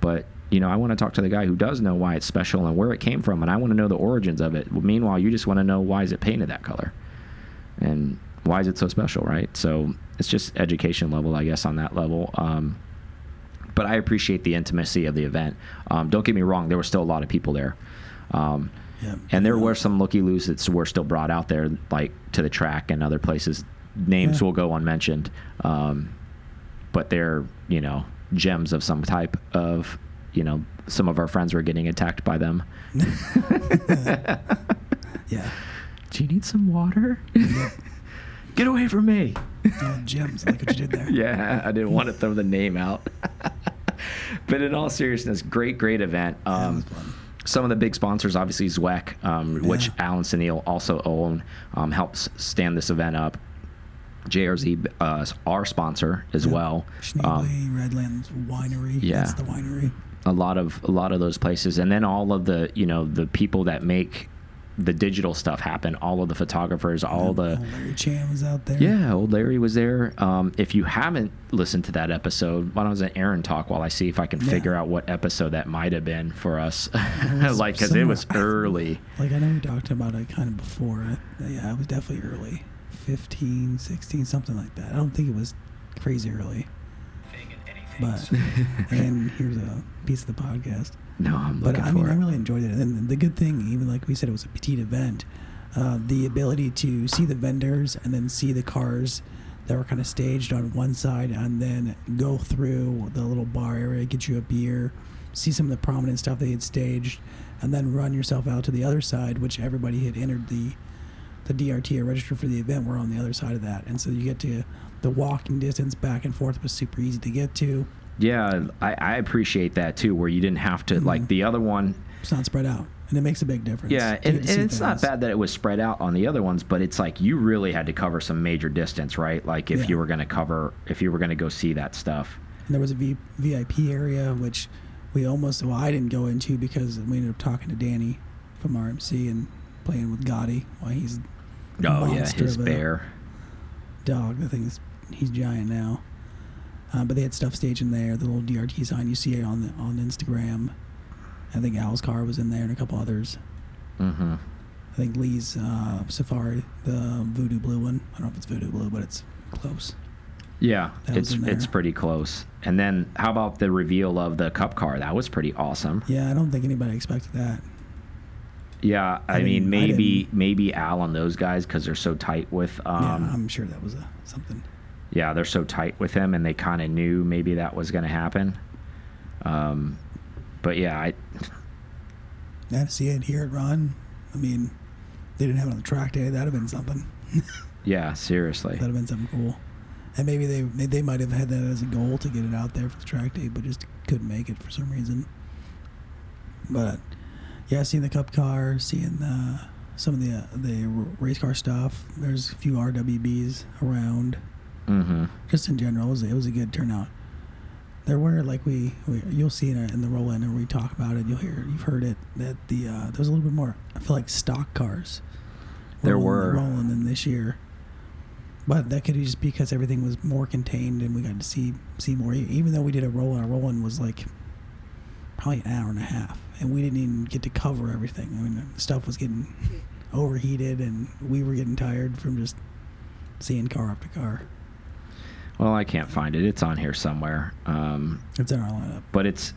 But you know, I want to talk to the guy who does know why it's special and where it came from, and I want to know the origins of it. Meanwhile, you just want to know why is it painted that color, and why is it so special, right? So it's just education level, I guess, on that level. Um, but I appreciate the intimacy of the event. Um, don't get me wrong; there were still a lot of people there. Um, Yeah. and there were some looky loos that were still brought out there, like to the track and other places. Names Yeah. will go unmentioned, um, but they're you know gems of some type of you know some of our friends were getting attacked by them. Yeah. Do you need some water? Get away from me! Uh, gems, like what you did there. yeah, I didn't want to throw the name out. but in all seriousness, great, great event. Um, fun. some of the big sponsors, obviously Zweck, um, which Alan Sunil also own, um, helps stand this event up. JRZ, uh, our sponsor as Yeah. well. Um, Schnebly, Redlands Winery. yeah. That's the winery. a lot of a lot of those places, and then all of the you know the people that make the digital stuff happen. All of the photographers, all the Larry Chen was out there. Yeah, old Larry was there. Um, if you haven't listened to that episode, why don't I Aaron talk while I see if I can Yeah. figure out what episode that might have been for us, like because it was somewhere- early. Like I know we talked about it kind of before. I- Yeah, it was definitely early. 15, 16, something like that. I don't think it was crazy early. But and here's a piece of the podcast. No, I'm But looking I mean, I really enjoyed it. And the good thing, even like we said, it was a petite event. Uh, the ability to see the vendors and then see the cars that were kind of staged on one side, and then go through the little bar area, get you a beer, see some of the prominent stuff they had staged, and then run yourself out to the other side, which everybody had entered the the DRT or registered for the event were on the other side of that, and so you get to the walking distance back and forth was super easy to get to. Yeah, I, I appreciate that too, where you didn't have to Mm-hmm. like the other one. It's not spread out, and it makes a big difference. Yeah, and, and it's not bad that it was spread out on the other ones, but it's like you really had to cover some major distance, right? Like if Yeah. you were going to cover, if you were going to go see that stuff. And there was a v- VIP area which we almost well I didn't go into because we ended up talking to Danny from RMC and playing with Gotti while he's Oh yeah, his bear. dog. The thing's he's giant now. Uh, but they had stuff staged in there. The little DRT sign you see it on the, on Instagram. I think Al's car was in there and a couple others. Mm-hmm. I think Lee's uh, Safari, the Voodoo Blue one. I don't know if it's Voodoo Blue, but it's close. Yeah, That it's it's pretty close. And then how about the reveal of the cup car? That was pretty awesome. Yeah, I don't think anybody expected that. Yeah, I, I mean didn't- I maybe maybe Al and those guys because they're so tight with um yeah, I'm sure that was a, something. Yeah they're so tight with him and they kind of knew maybe that was going to happen. Um, but yeah, I Yeah, to see it here at Run. I mean, they didn't have it on the track day. That'd have been something. Yeah, seriously. That'd have been something cool. And maybe they they- might have had that as a goal to get it out there for the track day, but just couldn't make it for some reason. But yeah, seeing the cup car, seeing the, some of the uh, the race car stuff. There's a few RWBs around. Mm-hmm. Just in general, it was, it was a good turnout. There were like we, we you'll see in, a, in the roll in or we talk about it. You'll hear you've heard it that the uh, there was a little bit more. I feel like stock cars. There were. rolling in this year. But that could be just be because everything was more contained and we got to see see more. Even though we did a roll, our roll in was like probably an hour and a half, and we didn't even get to cover everything. I mean, stuff was getting overheated, and we were getting tired from just seeing car after car. Well, I can't find it. It's on here somewhere. Um, It's in our lineup. but it's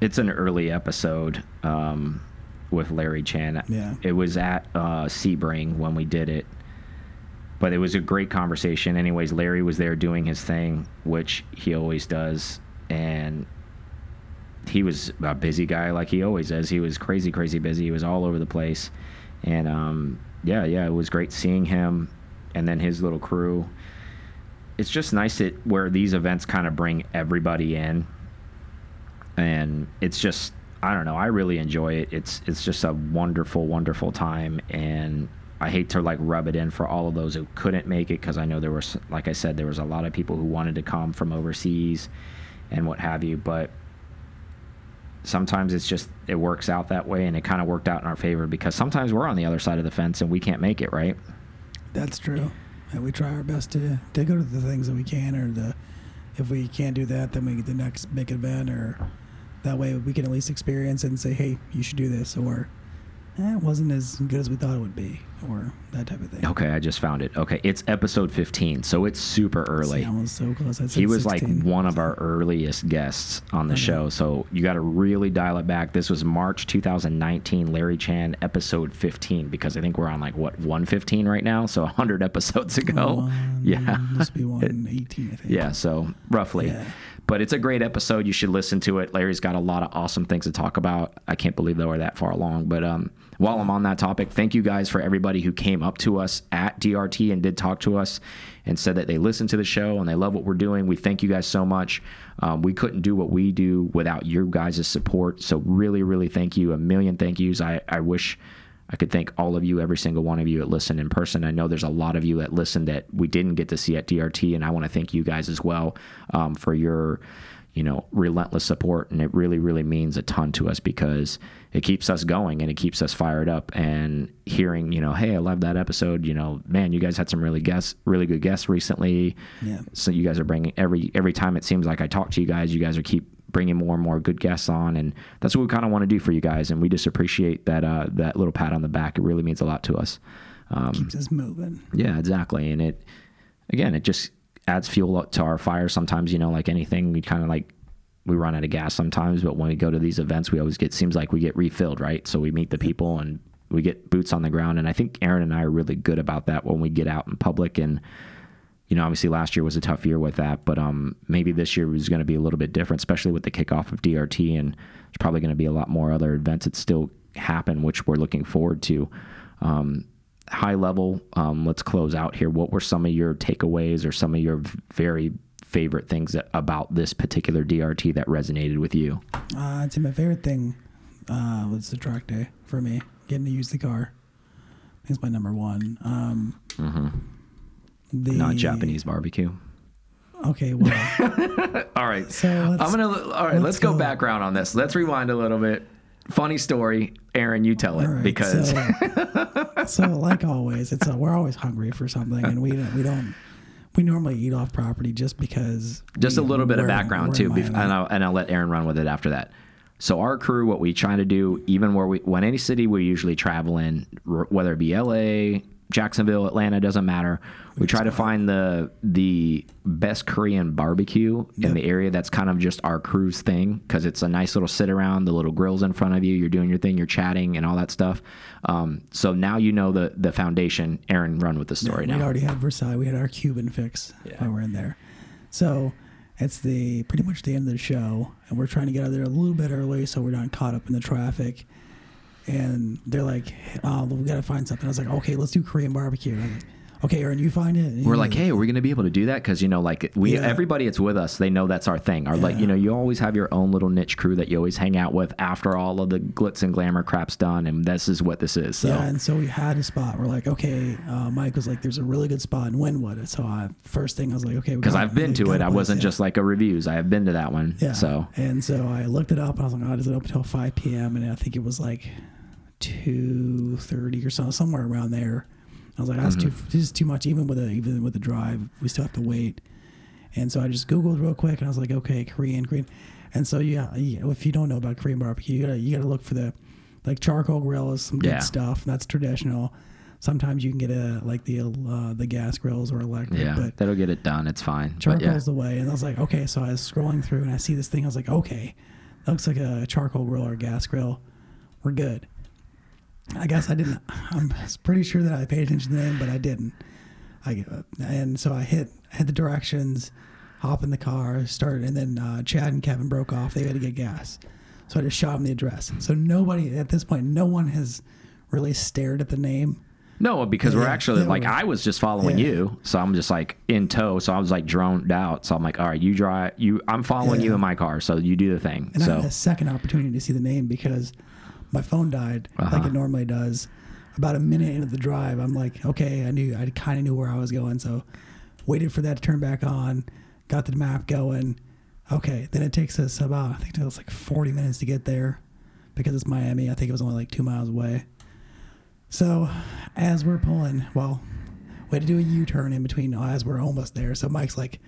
it's an early episode um, with Larry Chen. Yeah. It was at uh, Sebring when we did it, but it was a great conversation. Anyways, Larry was there doing his thing, which he always does, and he was a busy guy like he always is. He was crazy, crazy busy. He was all over the place, and um, yeah, yeah, it was great seeing him, and then his little crew. It's just nice that where these events kind of bring everybody in and it's just I don't know. I really enjoy it. It's it's just a wonderful, wonderful time, and I hate to like rub it in for all of those who couldn't make it because I know there was, like I said, there was a lot of people who wanted to come from overseas, and what have you. But sometimes it's just it works out that way, and it kind of worked out in our favor because sometimes we're on the other side of the fence and we can't make it, right? That's true. And we try our best to, to go to the things that we can, or the if we can't do that, then we get the next big event, or that way we can at least experience it and say, hey, you should do this, or eh, it wasn't as good as we thought it would be, or that type of thing. Okay, I just found it. Okay, it's episode 15, so it's super early. See, I was so close. I said he was like 16. one of our earliest guests on the Okay. show so you got to really dial it back this was march 2019 larry chen episode 15 because i think we're on like what 115 right now so 100 episodes ago One- yeah Must be 118, I think. yeah so roughly Yeah. but it's a great episode you should listen to it larry's got a lot of awesome things to talk about i can't believe that we're that far along but um while i'm on that topic thank you guys for everybody who came up to us at drt and did talk to us and said that they listen to the show and they love what we're doing. We thank you guys so much. Um, we couldn't do what we do without your guys' support. So really really thank you. A million thank yous. I, I wish I could thank all of you, every single one of you that listened in person. I know there's a lot of you that listened that we didn't get to see at DRT, and I want to thank you guys as well um, for your, you know, relentless support. And it really, really means a ton to us because it keeps us going and it keeps us fired up. And hearing, you know, hey, I love that episode. You know, man, you guys had some really guests, really good guests recently. Yeah. So you guys are bringing every every time it seems like I talk to you guys, you guys are keep bringing more and more good guests on, and that's what we kind of want to do for you guys. And we just appreciate that uh, that little pat on the back. It really means a lot to us. Um, Keeps us moving. yeah, exactly. And it again, it just adds fuel to our fire. Sometimes, you know, like anything, we kind of like we run out of gas sometimes, but when we go to these events, we always get seems like we get refilled, right? So we meet the people and we get boots on the ground. And I think Aaron and I are really good about that when we get out in public and you know, obviously last year was a tough year with that, but um, maybe this year was going to be a little bit different, especially with the kickoff of DRT, and there's probably going to be a lot more other events that still happen, which we're looking forward to. Um, high level, um, let's close out here. What were some of your takeaways or some of your very favorite things that, about this particular DRT that resonated with you? Uh, I'd say my favorite thing uh, was the track day for me, getting to use the car. It's my number one. Um, the, Not Japanese barbecue. Okay, well, All right. so I'm gonna. All right, let's let's, go. go. background on this. Let's rewind a little bit. Funny story, Aaron. You tell it right, because so, so like always, it's a, we're always hungry for something, and we don't we don't we normally eat off property just because. just a little bit of background too, and I'll, and I'll let Aaron run with it after that. So our crew, what we try to do, even where we, when any city we usually travel in, whether it be L.A., Jacksonville, Atlanta, doesn't matter. We try to find the the best Korean barbecue in the area. That's kind of just our cruise thing because it's a nice little sit around. The little grills in front of you. You're doing your thing. You're chatting and all that stuff. Um, so now you know the the foundation. Aaron, run with the story now. We'd now. already had Versailles. We had our Cuban fix while we're in there. So it's the pretty much the end of the show, and we're trying to get out of there a little bit early so we're not caught up in the traffic. And they're like, "Oh, we got to find something." I was like, "Okay, let's do Korean barbecue." Like, okay, Aaron, you find it. And We're like, hey, are we going to be able to do that? Because you know, like we, Yeah. everybody that's with us, they know that's our thing. Or like, you know, you always have your own little niche crew that you always hang out with after all of the glitz and glamour crap's done, and this is what this is. So Yeah, and so we had a spot. We're like, okay, uh, Mike was like, "There's a really good spot in Wynwood." So I first thing I was like, okay, because I've been to it, I place, wasn't yeah. just like a reviews. I have been to that one. yeah. So and so I looked it up and I was like, oh, does it open till 5 p.m. And I think it was like 2:30 or so, somewhere around there. I was like, that's too Mm-hmm. this is too much. Even with a even with the drive, we still have to wait. And so I just googled real quick and I was like, okay, Korean, Korean. And so yeah, yeah, if you don't know about Korean barbecue, you gotta you gotta look for the like charcoal grill is some good Yeah. stuff. That's traditional. Sometimes you can get a like the uh, the gas grills or electric, yeah, but that'll get it done. It's fine. But charcoal's yeah, the way. And I was like, okay. So I was scrolling through and I see this thing. I was like, okay, that looks like a charcoal grill or a gas grill. We're good. I guess I didn't. I'm pretty sure that I paid attention to the name, but I didn't. I and so I hit hit the directions, hop in the car, started, and then uh, Chad and Kevin broke off. They had to get gas, so I just shot them the address. So nobody at this point, no one has really stared at the name. no, because we're actually yeah, like we're- I was just following yeah. you, so I'm just like in tow. So I was like droned out. So I'm like, all right, you drive. You, I'm following you in my car, so you do the thing. And I so had a second opportunity to see the name because my phone died like Uh-huh. it normally does. About a minute into the drive, I'm like, okay, I knew, I kind of knew where I was going. So waited for that to turn back on, got the map going. Okay, then it takes us about, I think it was like 40 minutes to get there because it's Miami. I think it was only like two miles away. So as we're pulling, well, we had to do a U turn in between as we're almost there. So Mike's like,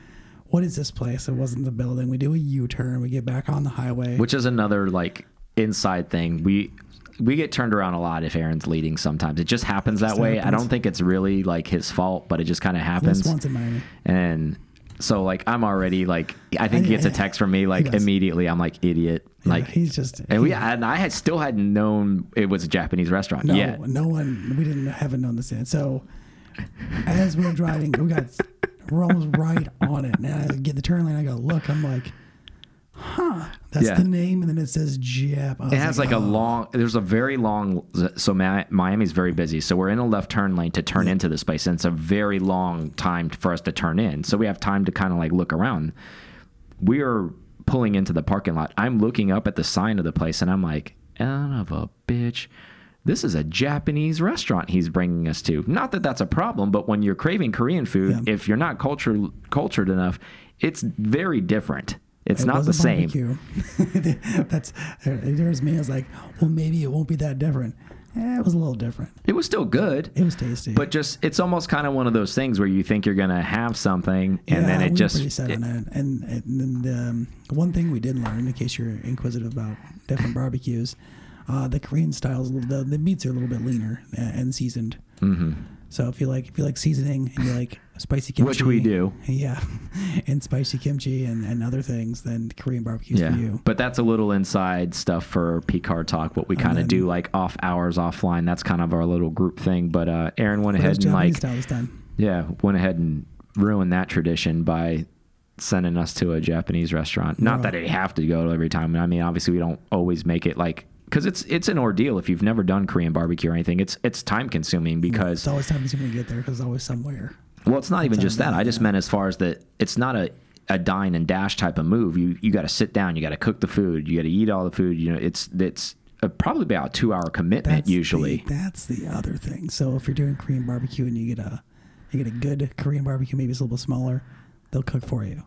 what is this place? It wasn't the building. We do a U turn. We get back on the highway. which is another like inside thing we we get turned around a lot if aaron's leading sometimes it just happens that just way i don't think it's really like his fault but it just kind of happens once in Miami. and so like i'm already like i think he gets a text from me like immediately i'm like idiot Yeah, like he's just and we and i had still hadn't known it was a japanese restaurant no, yet no one we didn't haven't known this yet. So as we're driving, we got we're almost right on it. And I get the turn lane. I go look. I'm like, huh? That's Yeah. the name, and then it says Jap. It has like a oh. long. There's a very long. So Mi- Miami's very busy. So we're in a left turn lane to turn into this place, and it's a very long time for us to turn in. So we have time to kind of like look around. We are pulling into the parking lot. I'm looking up at the sign of the place, and I'm like, "Son of a bitch." This is a Japanese restaurant he's bringing us to. Not that that's a problem, but when you're craving Korean food, Yeah. if you're not cultured cultured enough, it's very different. It's It not the same. That's there's me. I was like, well, maybe it won't be that different. Eh, it was a little different. It was still good. It was tasty. But just it's almost kind of one of those things where you think you're gonna have something and then it we just pretty set it- on that. And, and, and um, one thing we did learn, in case you're inquisitive about different barbecues, uh, the Korean styles, the, the meats are a little bit leaner uh, and seasoned. Mhm. So if you like if you like seasoning and you like spicy kimchi, Which we do. yeah, and spicy kimchi and, and other things, then Korean barbecues yeah. for you. But that's a little inside stuff for PCAR talk. What we kind of do like off hours, offline. That's kind of our little group thing. But uh, Aaron went ahead and like style this time. yeah went ahead and ruined that tradition by sending us to a Japanese restaurant. Not No. that they have to go every time. I mean, obviously we don't always make it like because it's it's an ordeal if you've never done Korean barbecue or anything. It's it's time consuming because It's always time consuming to get there because it's always somewhere. Well, it's not even just that. I just meant as far as that it's not a, a dine and dash type of move. You you got to sit down. You got to cook the food. You got to eat all the food. You know, it's it's a, probably about a two hour commitment That's usually. the, that's the other thing. So if you're doing Korean barbecue and you get a you get a good Korean barbecue, maybe it's a little bit smaller, they'll cook for you.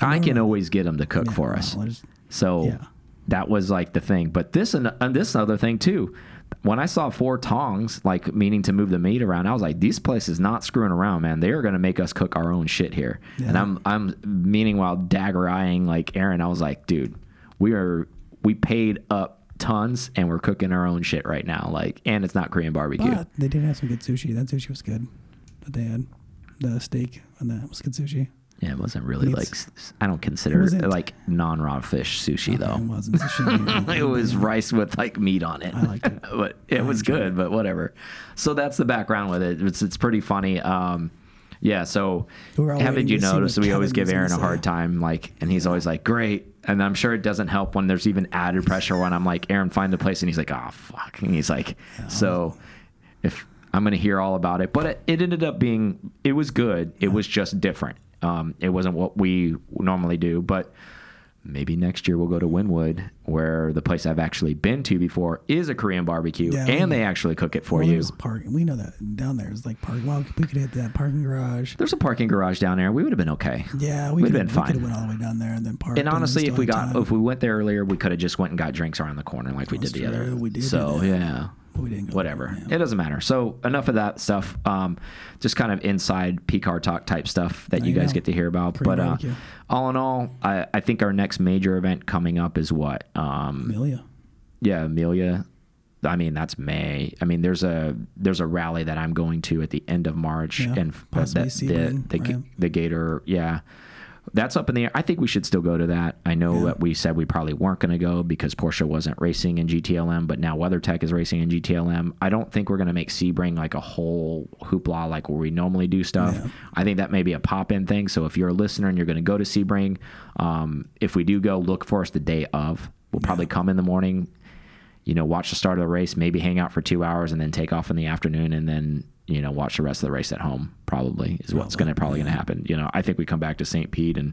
I can always get them to cook Yeah, for us. there's- So Yeah. That was like the thing. But this and, and this other thing too. When I saw four tongs, like meaning to move the meat around, I was like, "These places not screwing around, man. They are going to make us cook our own shit here." And I'm, I'm meaning while dagger eyeing like Aaron, I was like, "Dude, we are, we paid up tons, and we're cooking our own shit right now. Like, and it's not Korean barbecue. But they did have some good sushi. That sushi was good. That they had the steak and that was good sushi. Yeah, it wasn't really like, I don't consider it like non-raw fish sushi It though. wasn't sushi. it was rice with like meat on it. I liked it. but it I was good, but whatever. So that's the background with it. It's it's pretty funny. Um, yeah. So We were all haven't you noticed we always give Aaron a hard time, like, and he's always like, "Great," and I'm sure it doesn't help when there's even added pressure when I'm like, "Aaron, find the place," and he's like, "Oh fuck," and he's like, so if. I'm going to hear all about it. But it, it ended up being, it was good. It was just different. Um, it wasn't what we normally do. But maybe next year we'll go to Wynwood, where the place I've actually been to before is a Korean barbecue, Yeah, and we- they actually cook it for Well, you. park. We know that down there is like park. Well, we could hit that parking garage. There's a parking garage down there. We would have been okay. Yeah, we We'd could been we fine. could have went all the way down there and then parked. And honestly, if we got time. if we went there earlier, we could have just went and got drinks around the corner like we did the other. We did So yeah, But we didn't go whatever. there. It doesn't matter. So enough of that stuff. Um, just kind of inside PCAR talk type stuff that you you guys go. get to hear about. Korean but uh, all in all, I, I think our next major event coming up is what? Um, Amelia. yeah, Amelia. I mean, that's May. I mean, there's a there's a rally that I'm going to at the end of March, Yeah, and that, the the, right. the Gator, yeah, that's up in the air. I think we should still go to that. I know Yeah. that we said we probably weren't going to go because Porsche wasn't racing in GTLM, but now WeatherTech is racing in GTLM. I don't think we're going to make Sebring like a whole hoopla like where we normally do stuff. Yeah. I think that may be a pop in thing. So if you're a listener and you're going to go to Sebring, um, if we do go, look for us the day of. We'll probably come in the morning, you know, watch the start of the race, maybe hang out for two hours, and then take off in the afternoon, and then you know watch the rest of the race at home. Probably is what's going to probably going to happen. You know, I think we come back to St. Pete and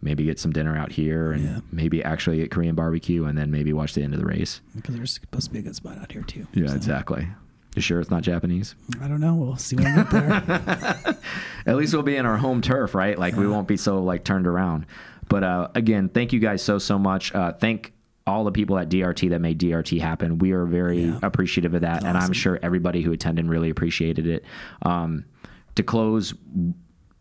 maybe get some dinner out here, and Yeah. maybe actually get Korean barbecue, and then maybe watch the end of the race. Because there's supposed to be a good spot out here too. Yeah, So, exactly. You sure it's not Japanese? I don't know. We'll see when we get there. At least we'll be in our home turf, right? Like we won't be so like turned around. But uh, again, thank you guys so so much. Uh, thank all the people at DRT that made DRT happen. We are very Yeah. appreciative of that, and I'm sure everybody who attended really appreciated it. Um, to close,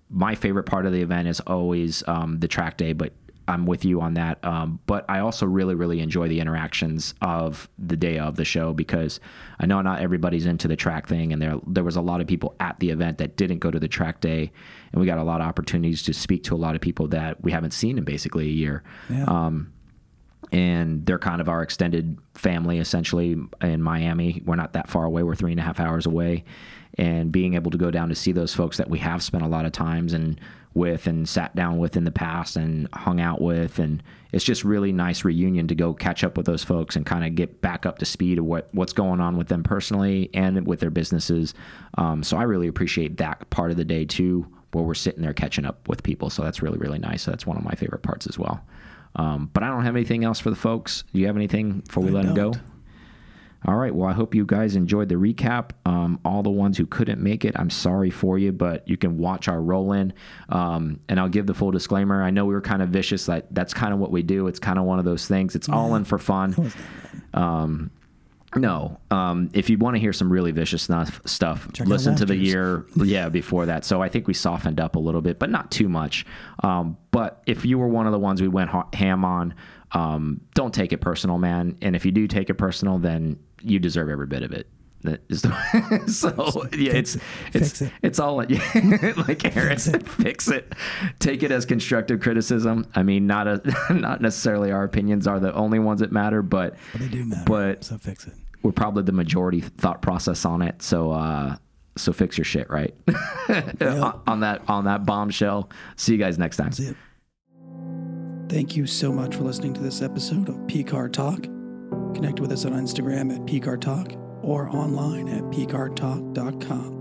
my favorite part of the event is always um, the track day, but I'm with you on that. Um, but I also really, really enjoy the interactions of the day of the show because I know not everybody's into the track thing, and there there was a lot of people at the event that didn't go to the track day, and we got a lot of opportunities to speak to a lot of people that we haven't seen in basically a year. Yeah. Um, and they're kind of our extended family essentially in Miami. We're not that far away. We're three and a half hours away, and being able to go down to see those folks that we have spent a lot of times and with and sat down with in the past and hung out with, and it's just really nice reunion to go catch up with those folks and kind of get back up to speed of what what's going on with them personally and with their businesses. Um, so I really appreciate that part of the day too, where we're sitting there catching up with people. So that's really really nice. So that's one of my favorite parts as well. Um, but I don't have anything else for the folks. Do you have anything before we I let them go? All right. Well, I hope you guys enjoyed the recap. Um, all the ones who couldn't make it, I'm sorry for you, but you can watch our roll in. Um, and I'll give the full disclaimer. I know we were kind of vicious. That that's kind of what we do. It's kind of one of those things. It's all in for fun. That was not bad. Um, no. Um, if you want to hear some really vicious stuff, stuff Check listen to the year, yeah, before that. So I think we softened up a little bit, but not too much. Um, but if you were one of the ones we went ham on, um, don't take it personal, man. And if you do take it personal, then you deserve every bit of it. That is the, so yeah, Fix it's it. it's it. it's all yeah, like Aaron Fix said, it. fix it. Take it as constructive criticism. I mean, not a not necessarily our opinions are the only ones that matter, but But they do matter. But- so fix it. We're probably the majority thought process on it. So uh so fix your shit, right? on, on that on that bombshell. See you guys next time. That's it. Thank you so much for listening to this episode of PCAR Talk. Connect with us on Instagram at PCAR Talk or online at PCARTalk.com.